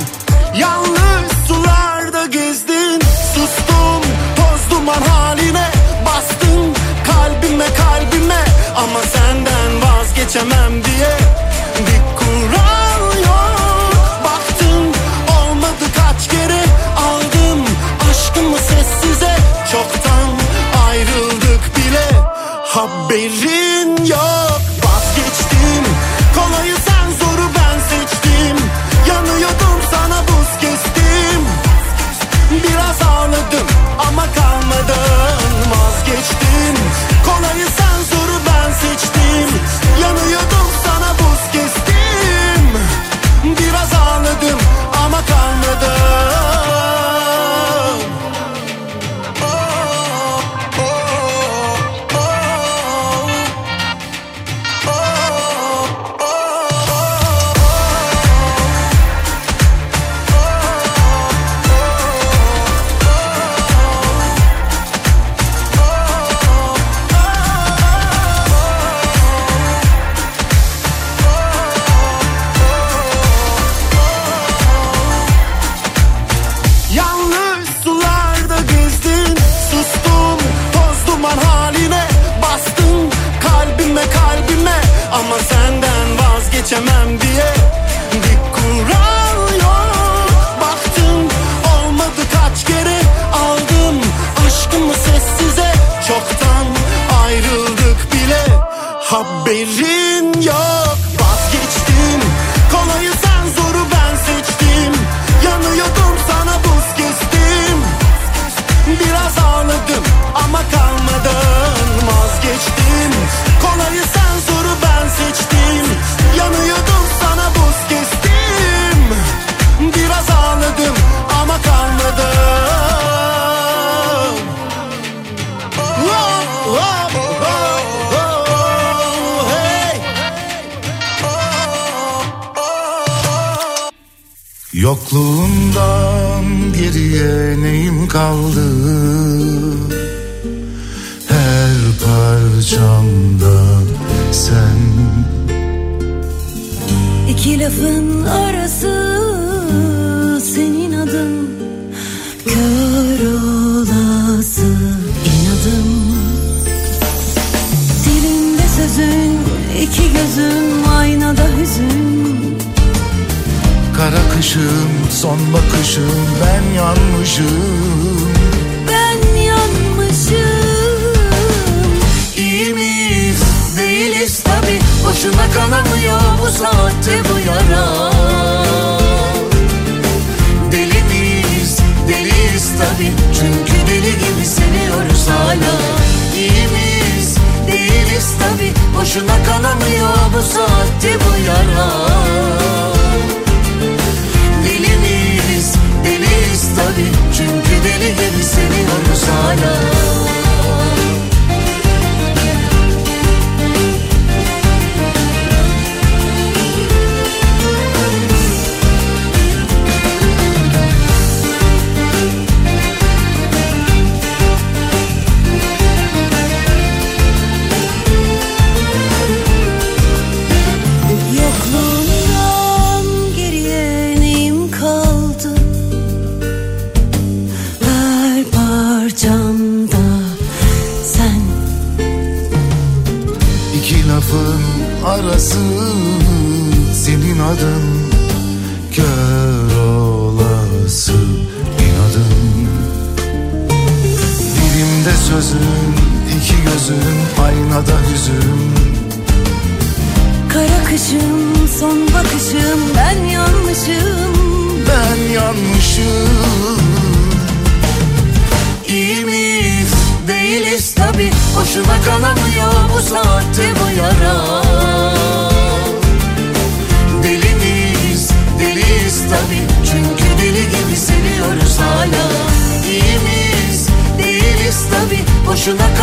Yalnız sularda gezdin. Sustum toz duman haline Bastın. Kalbime kalbime Ama senden vazgeçemem diye Haberin yok. Vazgeçtim. Kolayı sen zoru ben seçtim. Yanıyordum sana buz kestim. Biraz ağladım ama kalmadan vazgeçtim. Kolayı sen zoru ben seçtim. Yanıyordum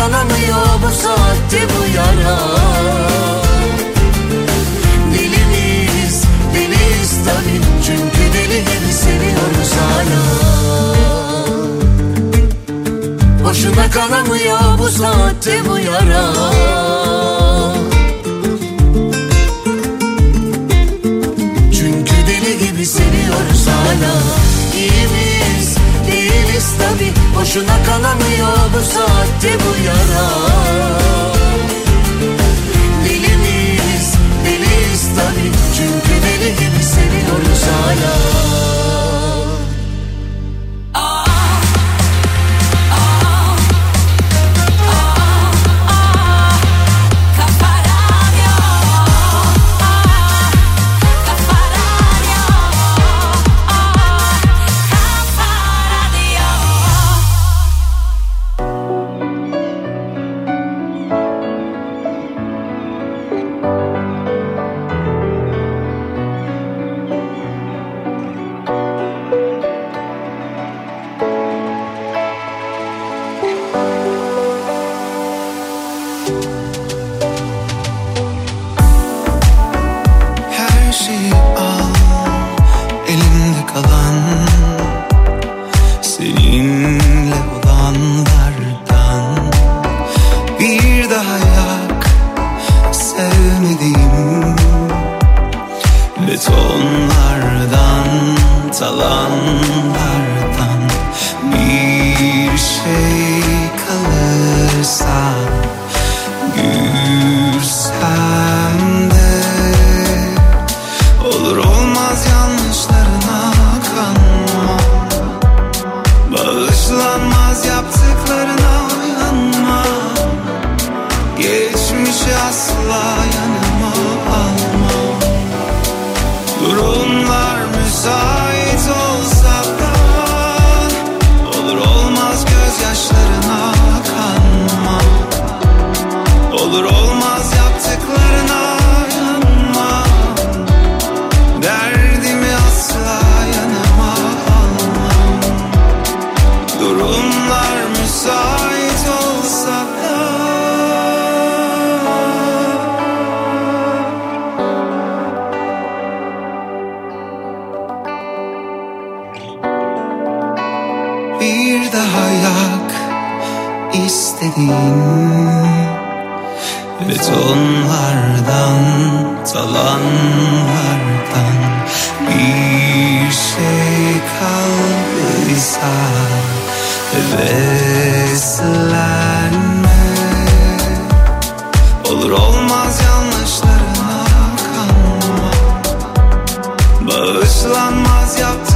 Boşuna kanamıyor bu saatte bu yara. Deli miyiz deliyiz tabi Çünkü deli gibi seviyoruz hala. Boşuna kanamıyor bu saatte bu yara. Çünkü deli gibi seviyoruz hala değiliz tabi Boşuna kanamıyor bu saatte bu yara. Deli miyiz deliyiz tabi Çünkü deli gibi seviyoruz hala Bağışlanmaz yaptıklarına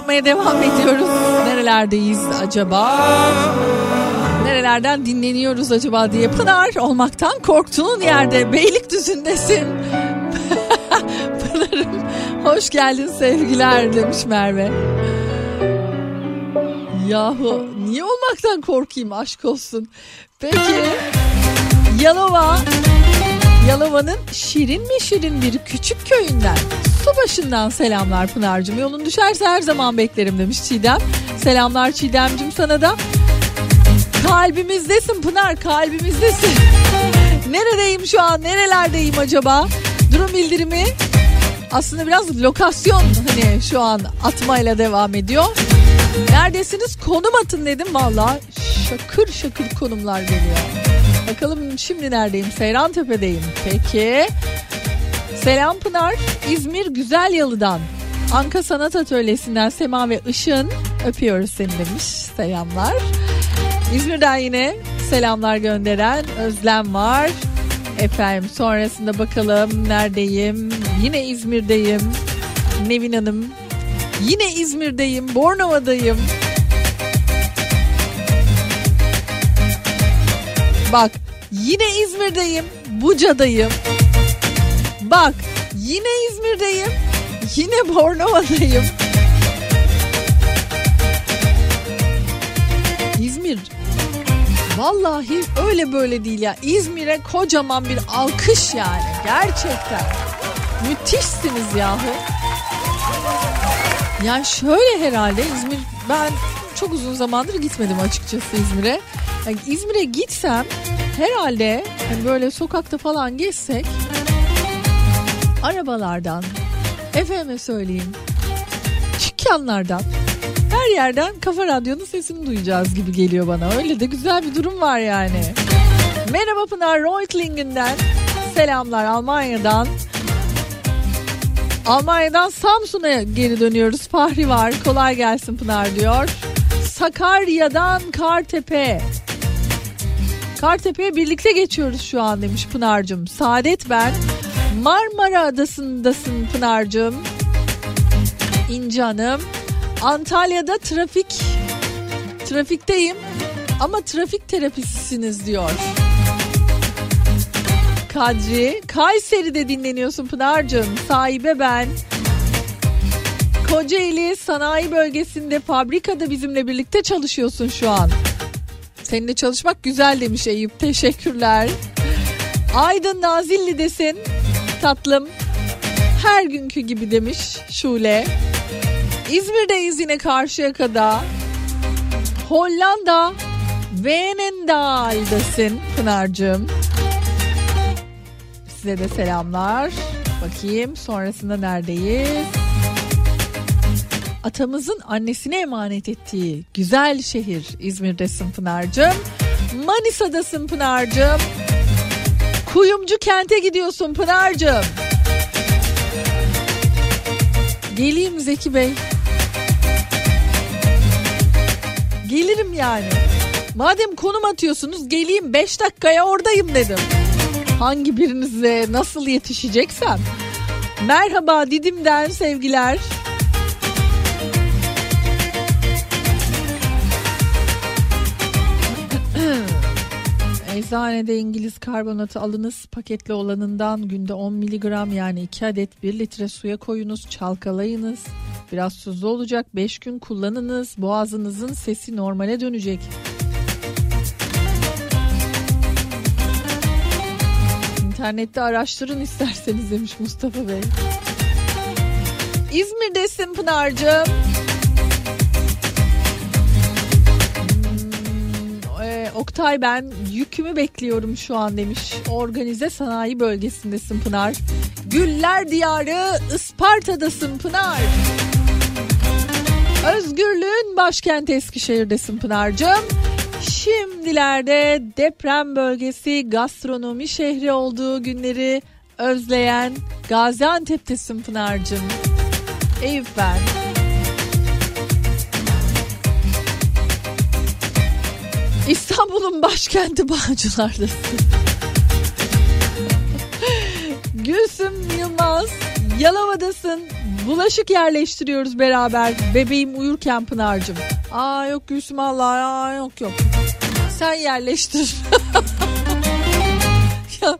yapmaya devam ediyoruz. Nerelerdeyiz acaba? Nerelerden dinleniyoruz acaba diye Pınar olmaktan korktuğun yerde Beylikdüzü'ndesin. Pınar'ım hoş geldin sevgiler demiş Merve. Yahu niye olmaktan korkayım aşk olsun. Peki Yalova Yalova'nın şirin mi şirin bir küçük köyünden Su başından selamlar Pınar'cığım. Yolun düşerse her zaman beklerim demiş Çiğdem. Selamlar Çiğdem'cim sana da. Kalbimizdesin Pınar kalbimizdesin. Neredeyim şu an nerelerdeyim acaba? Durum bildirimi aslında biraz lokasyon hani şu an atmayla devam ediyor. Neredesiniz konum atın dedim valla şakır şakır konumlar geliyor. Bakalım şimdi neredeyim Seyran Tepe'deyim. Peki. Selam Pınar İzmir Güzel Yalı'dan Anka Sanat Atölyesi'nden Sema ve Işın öpüyoruz seni demiş. Selamlar. İzmir'den yine selamlar gönderen Özlem var. Efendim sonrasında bakalım neredeyim? Yine İzmir'deyim. Nevin Hanım. Yine İzmir'deyim. Bornova'dayım. Bak yine İzmir'deyim. Buca'dayım. Bak yine İzmir'deyim. Yine Bornova'dayım. İzmir Vallahi öyle böyle değil ya. İzmir'e kocaman bir alkış yani. Gerçekten. Müthişsiniz yahu. Yani şöyle herhalde İzmir ben çok uzun zamandır gitmedim açıkçası İzmir'e. Yani İzmir'e gitsem herhalde hani böyle sokakta falan gezsek arabalardan efendime söyleyeyim dükkanlardan her yerden Kafa Radyo'nun sesini duyacağız gibi geliyor bana. Öyle de güzel bir durum var yani. Merhaba Pınar Reutlingen'den selamlar Almanya'dan. Almanya'dan Samsun'a geri dönüyoruz. Fahri var. Kolay gelsin Pınar diyor. Sakarya'dan Kartepe. Kartepe'ye birlikte geçiyoruz şu an demiş Pınar'cığım. Saadet ben. Marmara Adası'ndasın Pınar'cığım. İnci Hanım. Antalya'da trafik trafikteyim ama trafik terapistsiniz diyor. Kadri Kayseri'de dinleniyorsun Pınar'cığım sahibe ben. Kocaeli sanayi bölgesinde fabrikada bizimle birlikte çalışıyorsun şu an. Seninle çalışmak güzel demiş Eyüp teşekkürler. Aydın Nazilli'desin tatlım. Her günkü gibi demiş Şule. İzmir'deyiz yine Karşıyaka'da. Hollanda Venendal'dasın Pınar'cığım. Size de selamlar. Bakayım sonrasında neredeyiz? Atamızın annesine emanet ettiği güzel şehir İzmir'desin Pınar'cığım. Manisa'dasın Pınar'cığım. Kuyumcu kente gidiyorsun Pınar'cığım. Geleyim Zeki Bey. Gelirim yani. Madem konum atıyorsunuz geleyim 5 dakikaya oradayım dedim. Hangi birinize nasıl yetişeceksem. Merhaba Didim'den sevgiler. Eczanede İngiliz karbonatı alınız paketli olanından günde 10 miligram yani 2 adet 1 litre suya koyunuz çalkalayınız. Biraz tuzlu olacak 5 gün kullanınız boğazınızın sesi normale dönecek. İnternette araştırın isterseniz demiş Mustafa Bey. İzmir'desin Pınar'cığım. Hmm, e, Oktay ben yükümü bekliyorum şu an demiş. Organize sanayi bölgesindesin Pınar. Güller diyarı Isparta'dasın Pınar. Özgürlüğün başkenti Eskişehir'desin Pınar'cığım. Şimdilerde deprem bölgesi gastronomi şehri olduğu günleri özleyen Gaziantep'tesin Pınar'cığım. Eyüp ben. İstanbul'un başkenti Bağcılar'dasın. Gülsüm Yılmaz Yalova'dasın. Bulaşık yerleştiriyoruz beraber. Bebeğim uyurken Pınar'cığım. Aa yok Gülsüm Allah ya yok yok. Sen yerleştir. ya,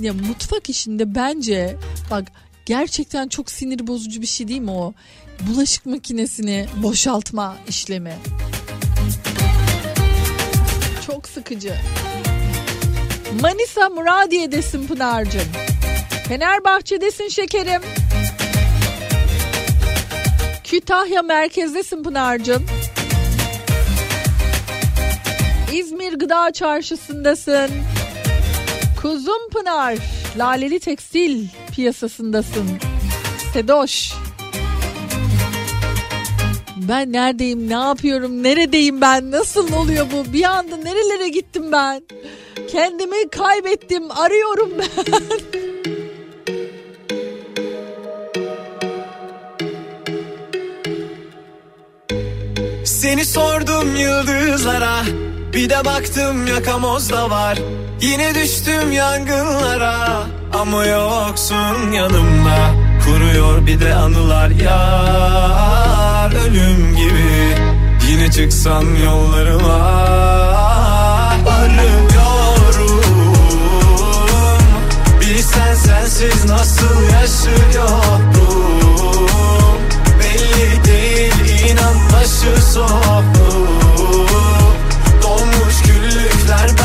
ya mutfak işinde bence bak gerçekten çok sinir bozucu bir şey değil mi o? Bulaşık makinesini boşaltma işlemi. Çok sıkıcı. Manisa Muradiye'desin Pınar'cığım. Fenerbahçe'desin şekerim. Kütahya merkezdesin Pınar'cığım. İzmir Gıda Çarşısı'ndasın. Kuzum Pınar, Laleli Tekstil piyasasındasın. Sedoş. Ben neredeyim, ne yapıyorum, neredeyim ben, nasıl oluyor bu? Bir anda nerelere gittim ben? Kendimi kaybettim, arıyorum ben. Seni sordum yıldızlara Bir de baktım yakamozda var Yine düştüm yangınlara Ama yoksun yanımda Kuruyor bir de anılar yar Ölüm gibi. Yine çıksam yollarıma. Arıyorum Bilsen sensiz nasıl yaşıyorum. Belli değil inan başı sonu Dolmuş güllükler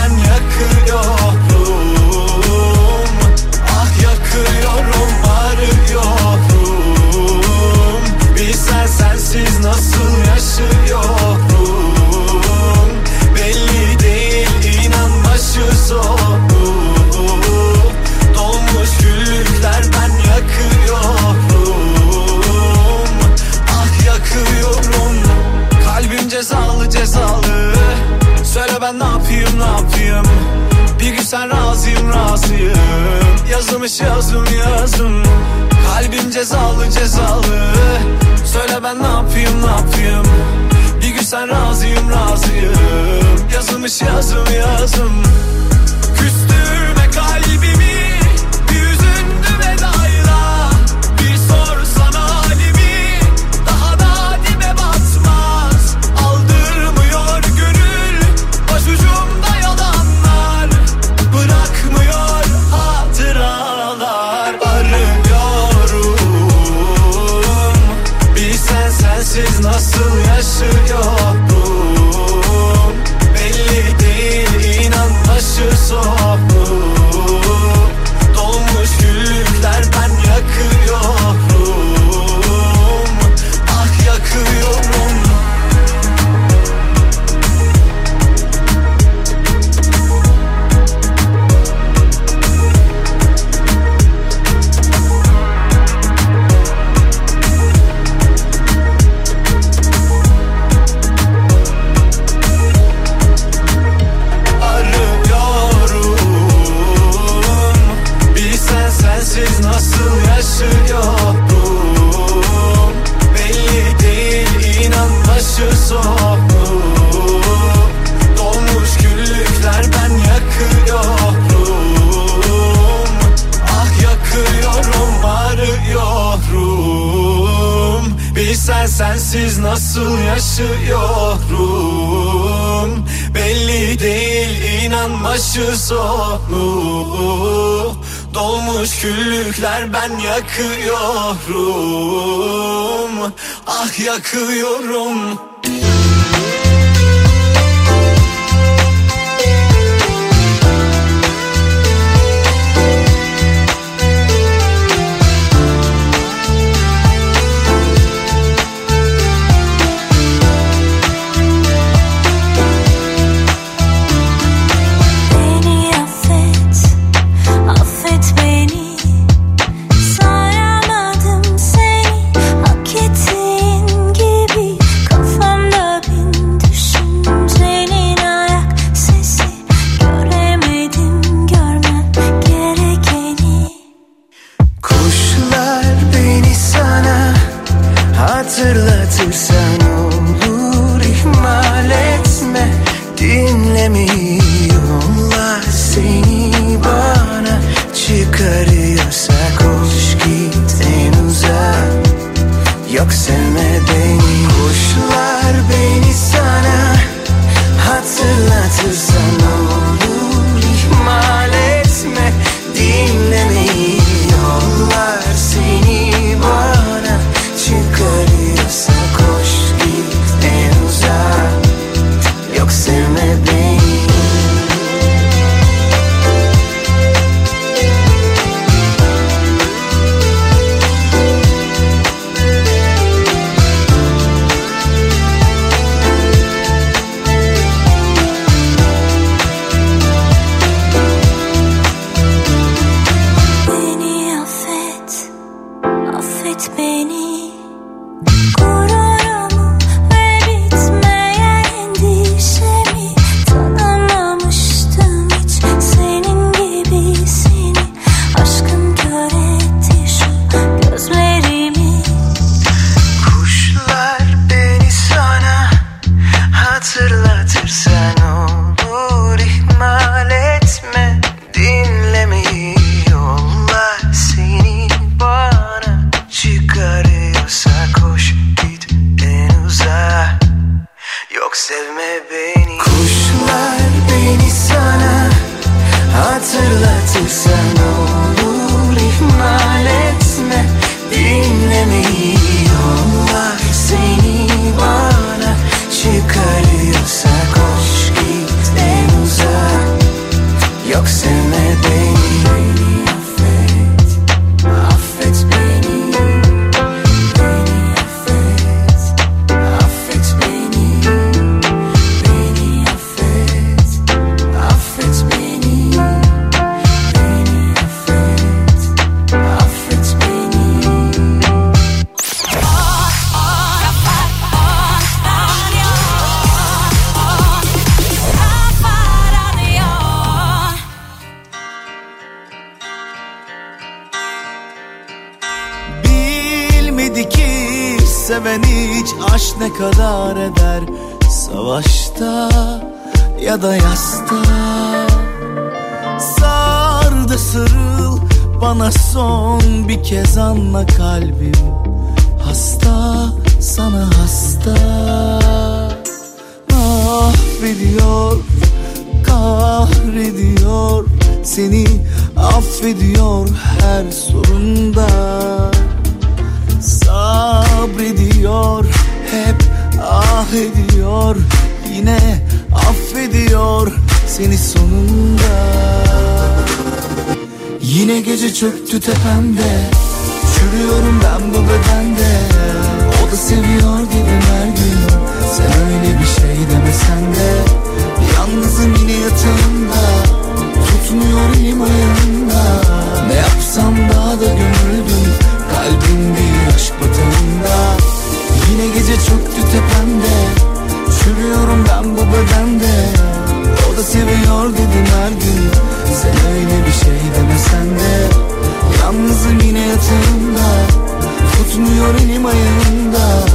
sen razıyım razıyım. Yazılmış yazım yazım. Kalbim cezalı cezalı. Söyle ben ne yapayım ne yapayım? Bir gün sen razıyım razıyım. Yazılmış yazım yazım. Küstürme kalbimi inan başı sonu Dolmuş küllükler ben yakıyorum. Ah yakıyorum kahrediyor Seni affediyor her sorunda. Sabrediyor hep ah ediyor Yine affediyor seni sonunda. Yine gece çöktü tepemde Çürüyorum ben bu bedende. O da seviyor dedim her gün Sen öyle bir şey demesen de Yalnızım yine yatağımda. Tutmuyor elim ayağımda Ne yapsam daha da gömüldüm Kalbim bir aşk batağında Yine gece çöktü tepemde. Çürüyorum ben bu bedende. O da seviyor dedim her gün. Sen öyle bir şey demesen de. Yalnızım yine yatağımda. Tutmuyor elim ayağımda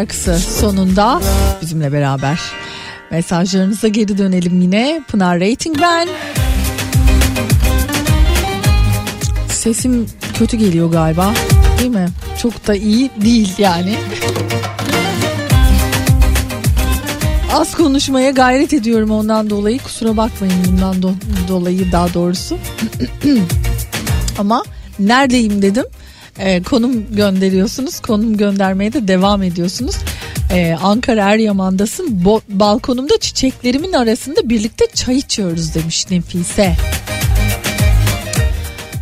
şarkısı sonunda bizimle beraber. Mesajlarınıza geri dönelim yine. Pınar Rating ben. Sesim kötü geliyor galiba. Değil mi? Çok da iyi değil yani. Az konuşmaya gayret ediyorum ondan dolayı. Kusura bakmayın bundan do- dolayı daha doğrusu. Ama neredeyim dedim. Ee, konum gönderiyorsunuz. Konum göndermeye de devam ediyorsunuz. Ee, Ankara Eryaman'dasın. Bo- balkonumda çiçeklerimin arasında birlikte çay içiyoruz demiş Nefise.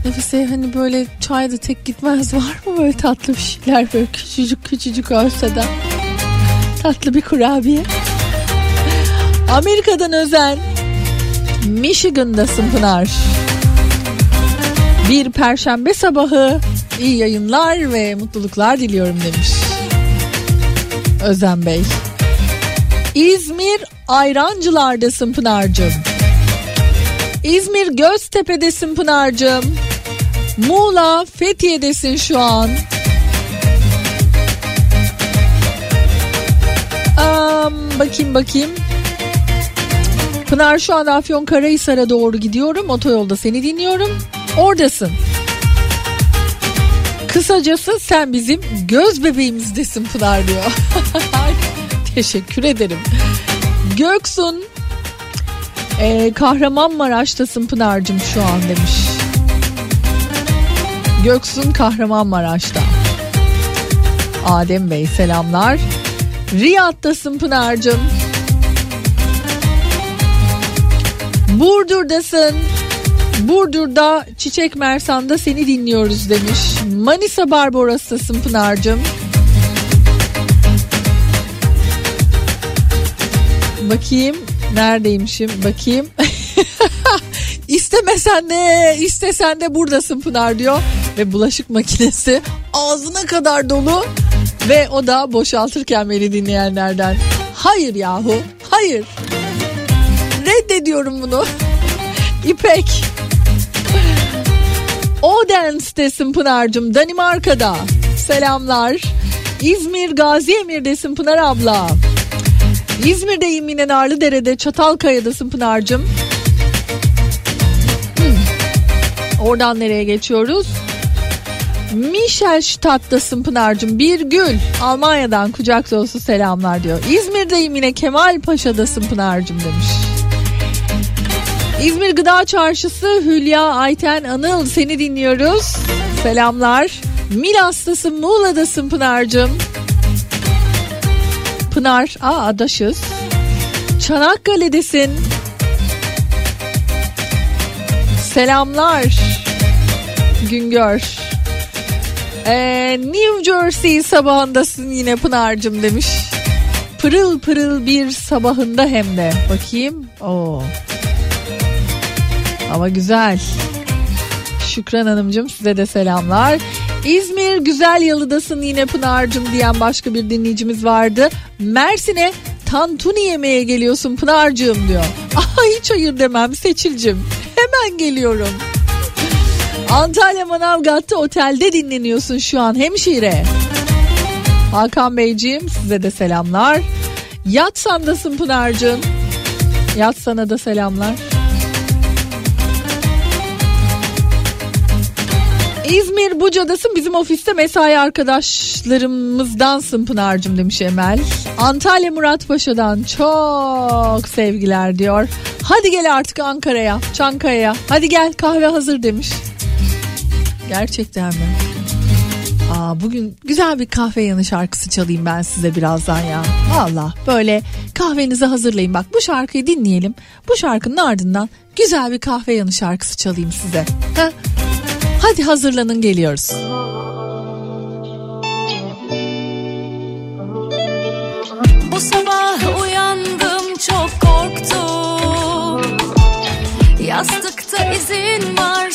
Nefise hani böyle çayda tek gitmez var mı böyle tatlı bir şeyler böyle küçücük küçücük da tatlı bir kurabiye. Amerika'dan özen Michigan'dasın Pınar. Bir perşembe sabahı iyi yayınlar ve mutluluklar diliyorum demiş. Özen Bey. İzmir Ayrancılar'dasın Pınar'cığım. İzmir Göztepe'desin Pınar'cığım. Muğla Fethiye'desin şu an. Am, bakayım bakayım. Pınar şu an Afyon Karahisar'a doğru gidiyorum. Otoyolda seni dinliyorum. Oradasın. Kısacası sen bizim göz bebeğimizdesin Pınar diyor. Teşekkür ederim. Göksun ee, Kahramanmaraş'tasın Pınar'cığım şu an demiş. Göksun Kahramanmaraş'ta. Adem Bey selamlar. Riyad'dasın Pınar'cığım. Burdur'dasın. Burdur'da Çiçek Mersan'da seni dinliyoruz demiş. Manisa Barbaros'tasın Pınar'cığım. Bakayım neredeymişim bakayım. İstemesen de istesen de buradasın Pınar diyor. Ve bulaşık makinesi ağzına kadar dolu. Ve o da boşaltırken beni dinleyenlerden. Hayır yahu hayır. Reddediyorum bunu. İpek. Odense'desin Pınar'cığım Danimarka'da. Selamlar. İzmir Gazi Emir'desin Pınar abla. İzmir'deyim yine Narlıdere'de Çatalkaya'dasın Pınar'cığım. Hmm. Oradan nereye geçiyoruz? Michelstadt'tasın Pınar'cığım. Bir gül. Almanya'dan kucak dolusu selamlar diyor. İzmir'deyim yine Kemal Paşa'dasın Pınar'cığım demiş. İzmir Gıda Çarşısı Hülya Ayten Anıl seni dinliyoruz. Selamlar. Milas'tasın Muğla'dasın Pınar'cığım. Pınar, aa adaşız. Çanakkale'desin. Selamlar. Güngör. Ee, New Jersey sabahındasın yine Pınar'cığım demiş. Pırıl pırıl bir sabahında hem de. Bakayım. Oo. Ama güzel. Şükran Hanımcığım size de selamlar. İzmir Güzel Yalı'dasın yine Pınar'cığım diyen başka bir dinleyicimiz vardı. Mersin'e tantuni yemeye geliyorsun Pınar'cığım diyor. Aha hiç hayır demem Seçil'cim. Hemen geliyorum. Antalya Manavgat'ta otelde dinleniyorsun şu an hemşire. Hakan Beyciğim size de selamlar. Yatsan'dasın Pınar'cığım. Yatsan'a da selamlar. İzmir Buca'dasın bizim ofiste mesai arkadaşlarımızdansın Pınar'cığım demiş Emel. Antalya Muratpaşa'dan çok sevgiler diyor. Hadi gel artık Ankara'ya, Çankaya'ya. Hadi gel kahve hazır demiş. Gerçekten mi? Aa, bugün güzel bir kahve yanı şarkısı çalayım ben size birazdan ya. Valla böyle kahvenizi hazırlayın. Bak bu şarkıyı dinleyelim. Bu şarkının ardından güzel bir kahve yanı şarkısı çalayım size. Ha? Hadi hazırlanın geliyoruz. Bu sabah uyandım çok korktum Yastıkta izin var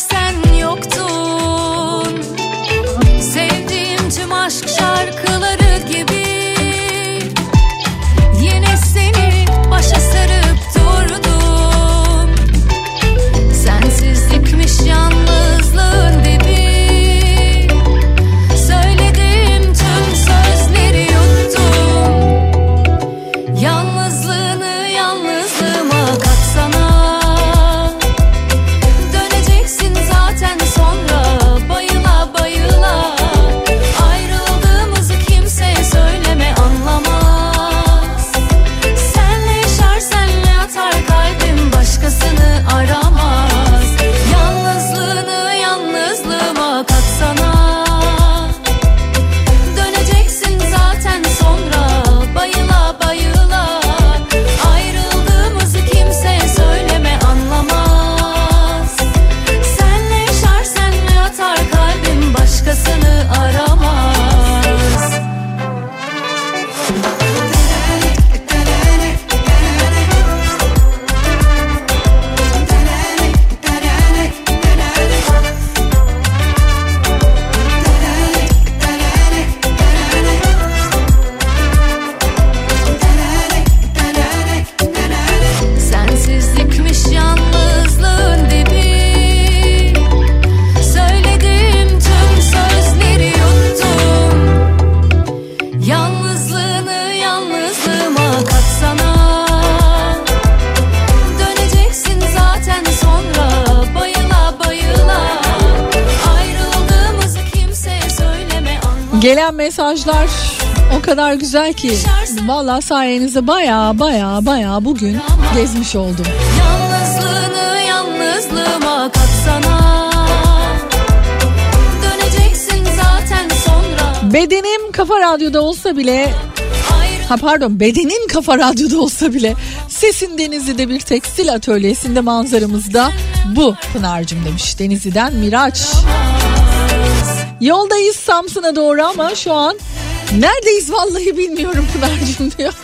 mesajlar o kadar güzel ki. Valla sayenizde baya baya baya bugün gezmiş oldum. Yalnızlığını yalnızlığıma katsana. Döneceksin zaten sonra. Bedenim kafa radyoda olsa bile ha pardon bedenin kafa radyoda olsa bile sesin Denizli'de bir tekstil atölyesinde manzaramızda bu Pınar'cım demiş. Denizli'den Miraç. Yoldayız Samsun'a doğru ama şu an neredeyiz vallahi bilmiyorum Pınar'cım diyor.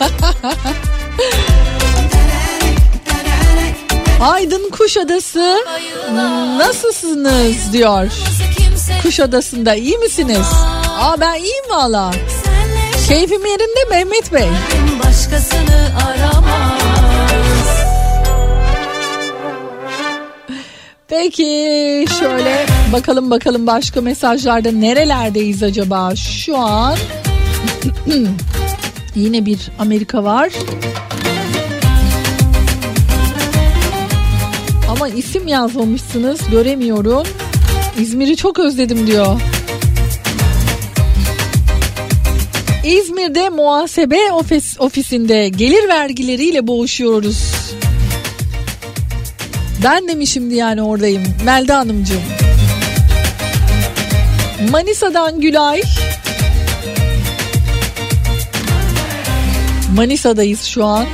Aydın Kuşadası nasılsınız diyor. Kuşadası'nda iyi misiniz? Aa ben iyiyim valla. Keyfim yerinde Mehmet Bey. başkasını aramaz Peki şöyle bakalım bakalım başka mesajlarda nerelerdeyiz acaba şu an? Yine bir Amerika var. Ama isim yazmamışsınız göremiyorum. İzmir'i çok özledim diyor. İzmir'de muhasebe ofis, ofisinde gelir vergileriyle boğuşuyoruz. Ben de mi şimdi yani oradayım Melda Hanımcığım. Manisa'dan Gülay. Manisa'dayız şu an.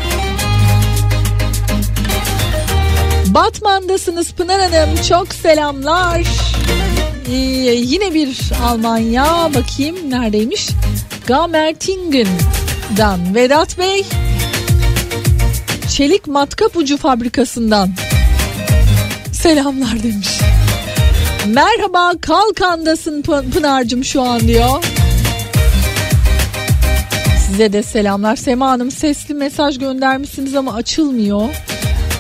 Batman'dasınız Pınar Hanım. Çok selamlar. Ee, yine bir Almanya. Bakayım neredeymiş? Gamertingen'dan Vedat Bey. Çelik Matkap Ucu Fabrikası'ndan selamlar demiş. Merhaba Kalkan'dasın Pı- Pınar'cığım şu an diyor. Size de selamlar. Sema Hanım sesli mesaj göndermişsiniz ama açılmıyor.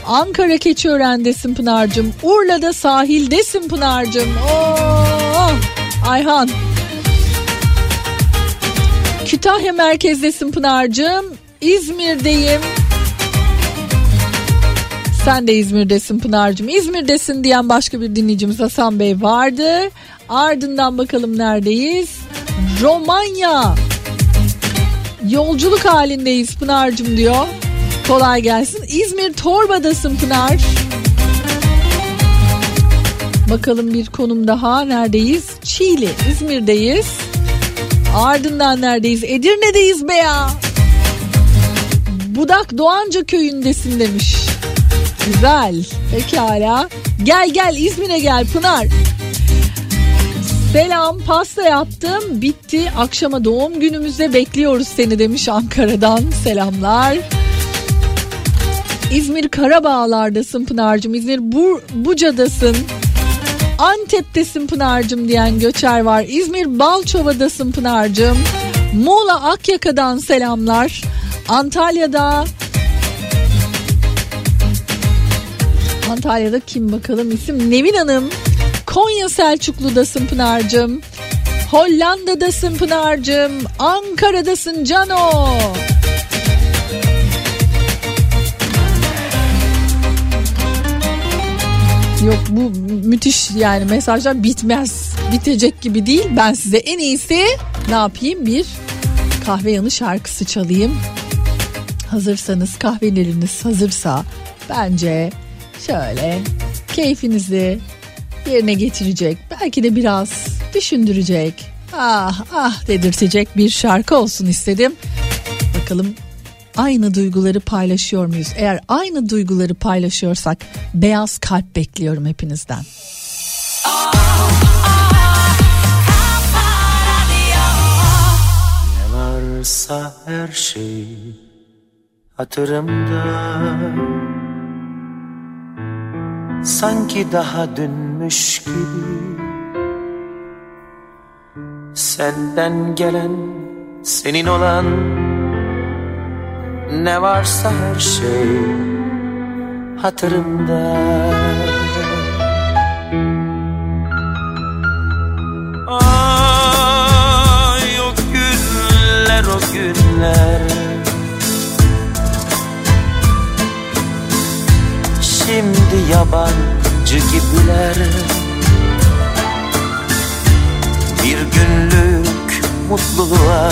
Ankara Keçiören'desin Pınar'cığım. Urla'da sahildesin Pınar'cığım. Oo, Ayhan. Kütahya merkezdesin Pınar'cığım. İzmir'deyim. Sen de İzmir'desin Pınar'cığım. İzmir'desin diyen başka bir dinleyicimiz Hasan Bey vardı. Ardından bakalım neredeyiz? Romanya. Yolculuk halindeyiz Pınar'cığım diyor. Kolay gelsin. İzmir Torba'dasın Pınar. Bakalım bir konum daha. Neredeyiz? Çiğli. İzmir'deyiz. Ardından neredeyiz? Edirne'deyiz be ya. Budak Doğanca köyündesin demiş. Güzel. Pekala. Gel gel İzmir'e gel Pınar. Selam pasta yaptım bitti akşama doğum günümüzde bekliyoruz seni demiş Ankara'dan selamlar. İzmir Karabağlar'dasın Pınar'cığım İzmir Bur Buca'dasın Antep'tesin Pınar'cığım diyen göçer var İzmir Balçova'dasın Pınar'cığım Muğla Akyaka'dan selamlar Antalya'da Antalya'da kim bakalım? İsim Nevin Hanım. Konya Selçuklu'dasın Pınar'cığım. Hollanda'dasın Pınar'cığım. Ankara'dasın Cano. Yok bu müthiş yani mesajlar bitmez. Bitecek gibi değil. Ben size en iyisi ne yapayım? Bir kahve yanı şarkısı çalayım. Hazırsanız kahveleriniz hazırsa bence şöyle keyfinizi yerine getirecek belki de biraz düşündürecek. Ah ah dedirtecek bir şarkı olsun istedim. Bakalım aynı duyguları paylaşıyor muyuz? Eğer aynı duyguları paylaşıyorsak beyaz kalp bekliyorum hepinizden. Ne varsa her şey hatırımda Sanki daha dünmüş gibi. Senden gelen senin olan Ne varsa her şey hatırımda. Ay o günler o günler Şimdi yabancı gibiler. Bir günlük mutluluğa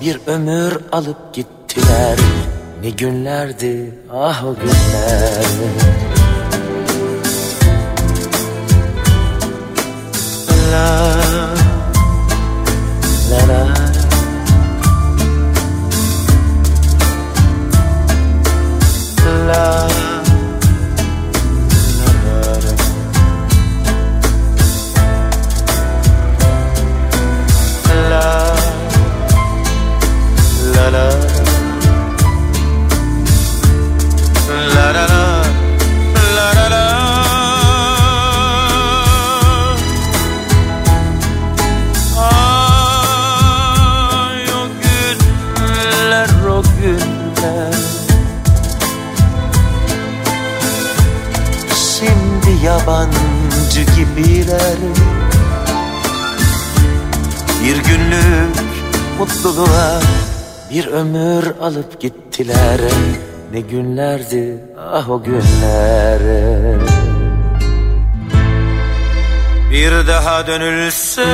bir ömür alıp gittiler. Ne günlerdi ah o günler. La Ne günlerdi ah o günler Bir daha dönülse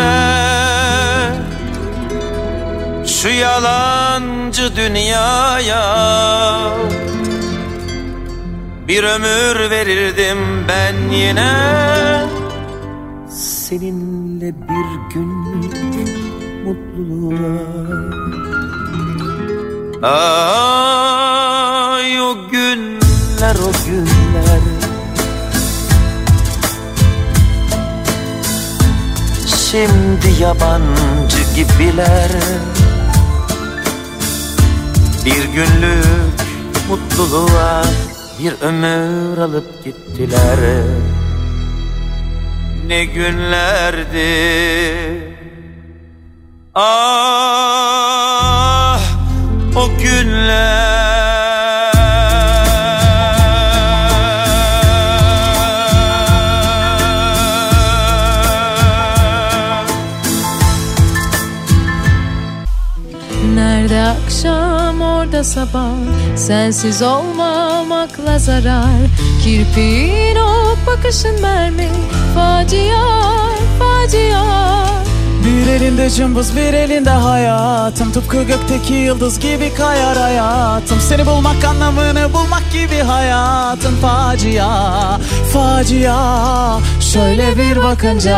Şu yalancı dünyaya Bir ömür verirdim ben yine. Seninle bir günlük mutluluğa Ay o günler o günler. Şimdi yabancı gibiler. Bir günlük mutluluğa bir ömür alıp gittiler. Ne günlerdi. Ah o günler orada sabah Sensiz olmamakla zarar. Kirpiğin o bakışın mermi Facia, facia. Bir elinde cımbız bir elinde hayatım. Tıpkı gökteki yıldız gibi kayar hayatım. Seni bulmak anlamını bulmak gibi hayatın Facia, facia. Şöyle bir bakınca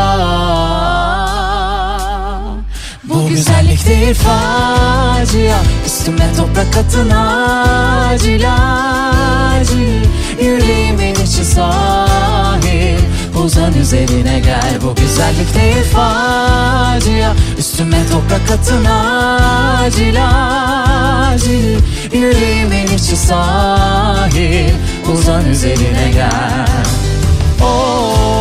bu güzellik değil facia. Üstüme toprak atın acil acil. Yüreğimin içi sahil. Uzan üzerine gel. Bu güzellik değil facia. Üstüme toprak atın acil acil. Yüreğimin içi sahil. Uzan üzerine gel. Oh,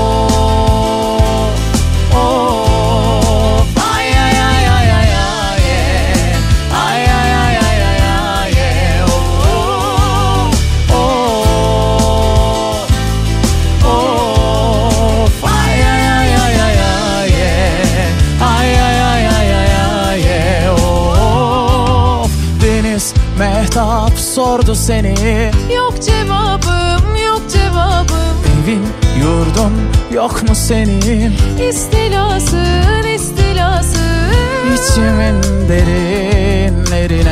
sordu seni. Yok cevabım yok cevabım. Evin yurdun yok mu senin? İstilasın istilasın. İçimin derinlerine.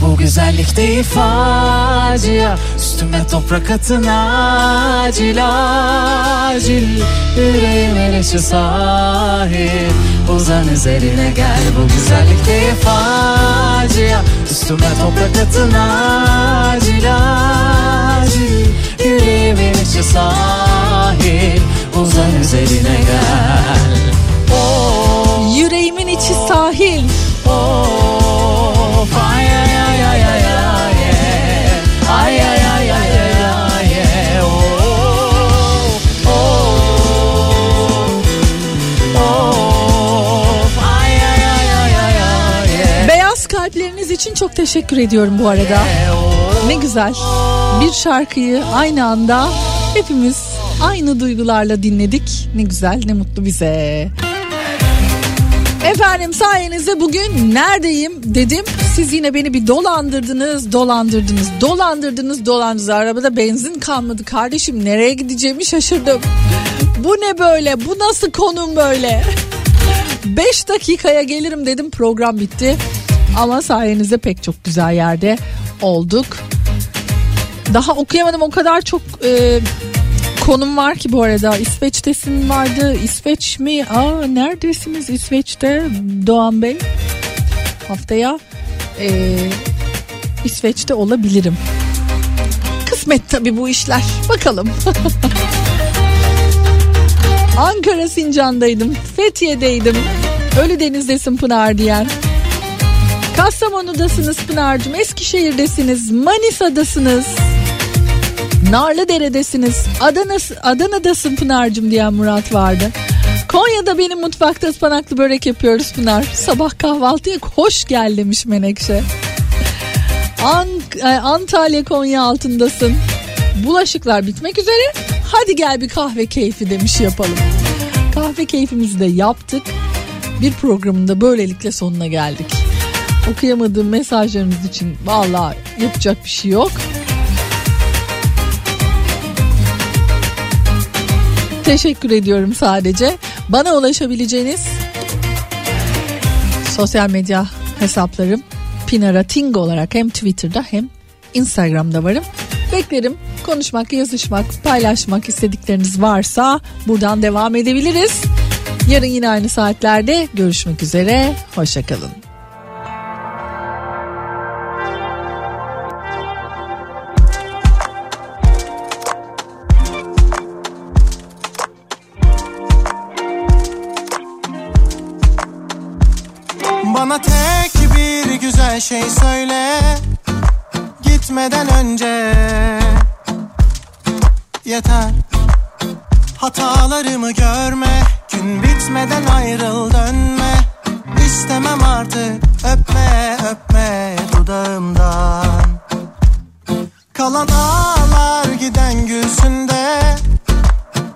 Bu güzellik değil facia Üstüme toprak atın acil acil. Yüreğimin içi sahil Uzan üzerine gel Bu güzellik değil facia. Üstüme toprak atın acil acil. Yüreğimin içi sahil Uzan üzerine gel. Oh, Yüreğimin içi sahil. Of ay ay ay ay ay ay için çok teşekkür ediyorum bu arada. Ne güzel. Bir şarkıyı aynı anda hepimiz aynı duygularla dinledik. Ne güzel, ne mutlu bize. Efendim sayenizde bugün neredeyim dedim. Siz yine beni bir dolandırdınız, dolandırdınız, dolandırdınız, dolandırdınız. Arabada benzin kalmadı kardeşim. Nereye gideceğimi şaşırdım. Bu ne böyle? Bu nasıl konum böyle? 5 dakikaya gelirim dedim program bitti. Ama sayenizde pek çok güzel yerde olduk. Daha okuyamadım o kadar çok e, konum var ki bu arada. İsveç'tesin vardı. İsveç mi? Aa neredesiniz İsveç'te Doğan Bey? Haftaya e, İsveç'te olabilirim. Kısmet tabii bu işler. Bakalım. Ankara Sincan'daydım. Fethiye'deydim. Ölüdeniz'desin Pınar diyen. Kastamonu'dasınız Pınar'cığım. Eskişehir'desiniz. Manisa'dasınız. Narlıdere'desiniz. Adana, Adana'dasın Pınar'cığım diyen Murat vardı. Konya'da benim mutfakta ıspanaklı börek yapıyoruz Pınar. Sabah kahvaltıya hoş gel demiş Menekşe. An- e, Antalya Konya altındasın. Bulaşıklar bitmek üzere. Hadi gel bir kahve keyfi demiş yapalım. Kahve keyfimizi de yaptık. Bir programın da böylelikle sonuna geldik. Okuyamadığım mesajlarınız için vallahi yapacak bir şey yok. Teşekkür ediyorum sadece. Bana ulaşabileceğiniz sosyal medya hesaplarım Pinara Ting olarak hem Twitter'da hem Instagram'da varım. Beklerim konuşmak, yazışmak, paylaşmak istedikleriniz varsa buradan devam edebiliriz. Yarın yine aynı saatlerde görüşmek üzere. Hoşçakalın. Şey söyle. Gitmeden önce Yeter. Hatalarımı görme. Gün bitmeden ayrıl dönme. İstemem artık. Öpme öpme dudağımdan. Kalan ağlar giden gülsünde.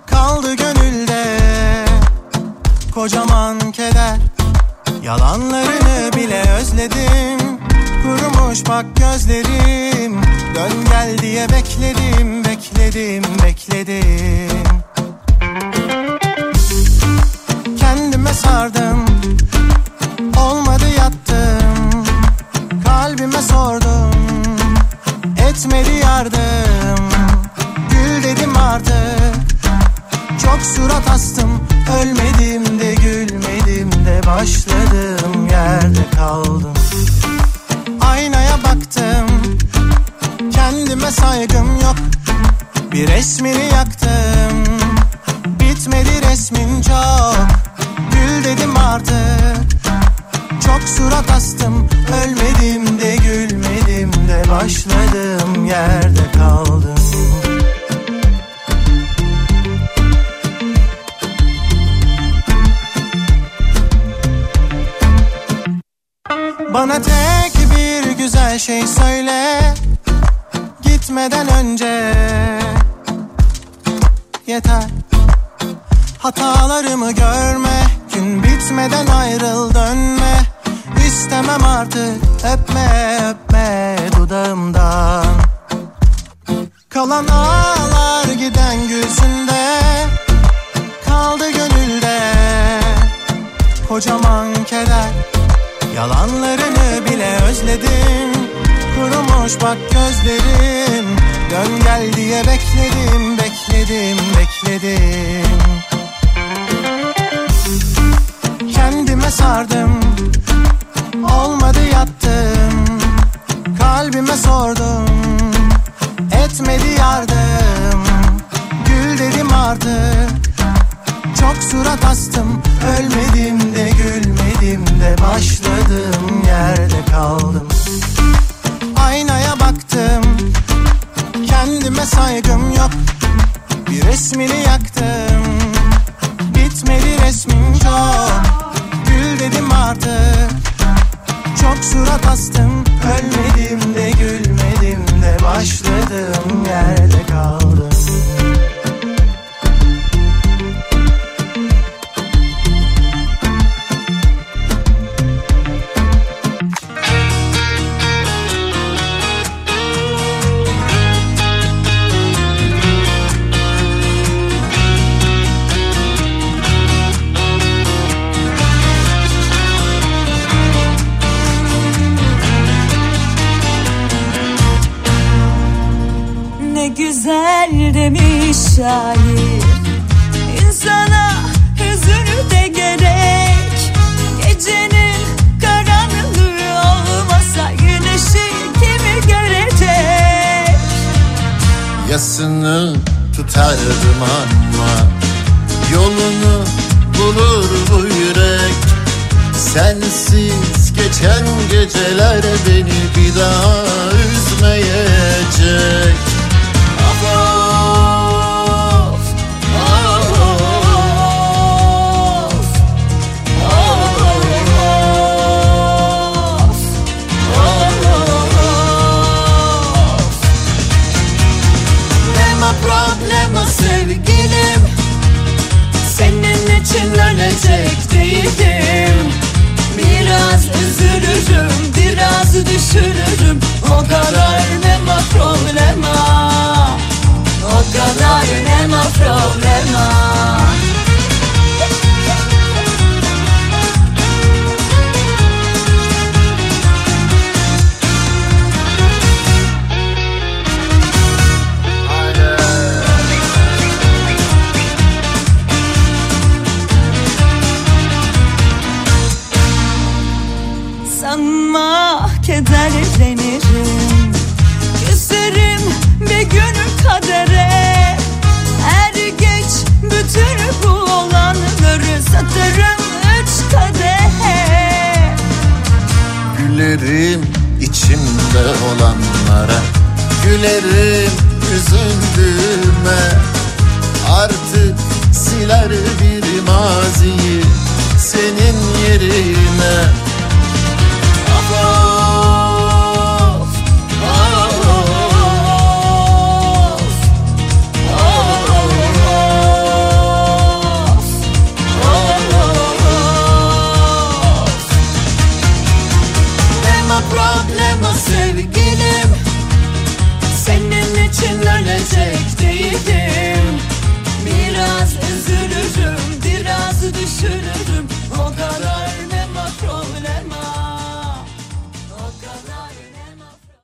Kaldı gönülde Kocaman keder. Yalanlarını bile özledim Kurumuş bak gözlerim. Dön gel diye bekledim Bekledim bekledim. Kendime sardım Olmadı yattım. Kalbime sordum Etmedi yardım. Gül dedim artık Çok surat astım. Ölmedim de gülmedim de Başladığım yerde kaldım Aynaya baktım. Kendime saygım yok. Bir resmini yaktım. Bitmedi resmin çok. Gül dedim artık. Çok surat astım. Ölmedim de gülmedim de Başladığım yerde kaldım. Bana tek bir güzel şey söyle. Gitmeden önce Yeter. Hatalarımı görme Gün bitmeden ayrıl dönme. İstemem artık öpme öpme dudağımdan. Kalan ağlar giden yüzünde Kaldı gönülde Kocaman keder Yalanlarını bile özledim. Kurumuş bak gözlerim. Dön gel diye bekledim Bekledim bekledim. Kendime sardım. Olmadı yattım. Kalbime sordum. Etmedi yardım. Gül dedim artık Çok surat astım Ölmedim de gülmedim de Başladığım yerde kaldım. Aynaya baktım Kendime saygım yok. Bir resmini yaktım Bitmedi resmin çok. Gül dedim artık Çok surat astım. Ölmedim de gülmedim de Başladığım yerde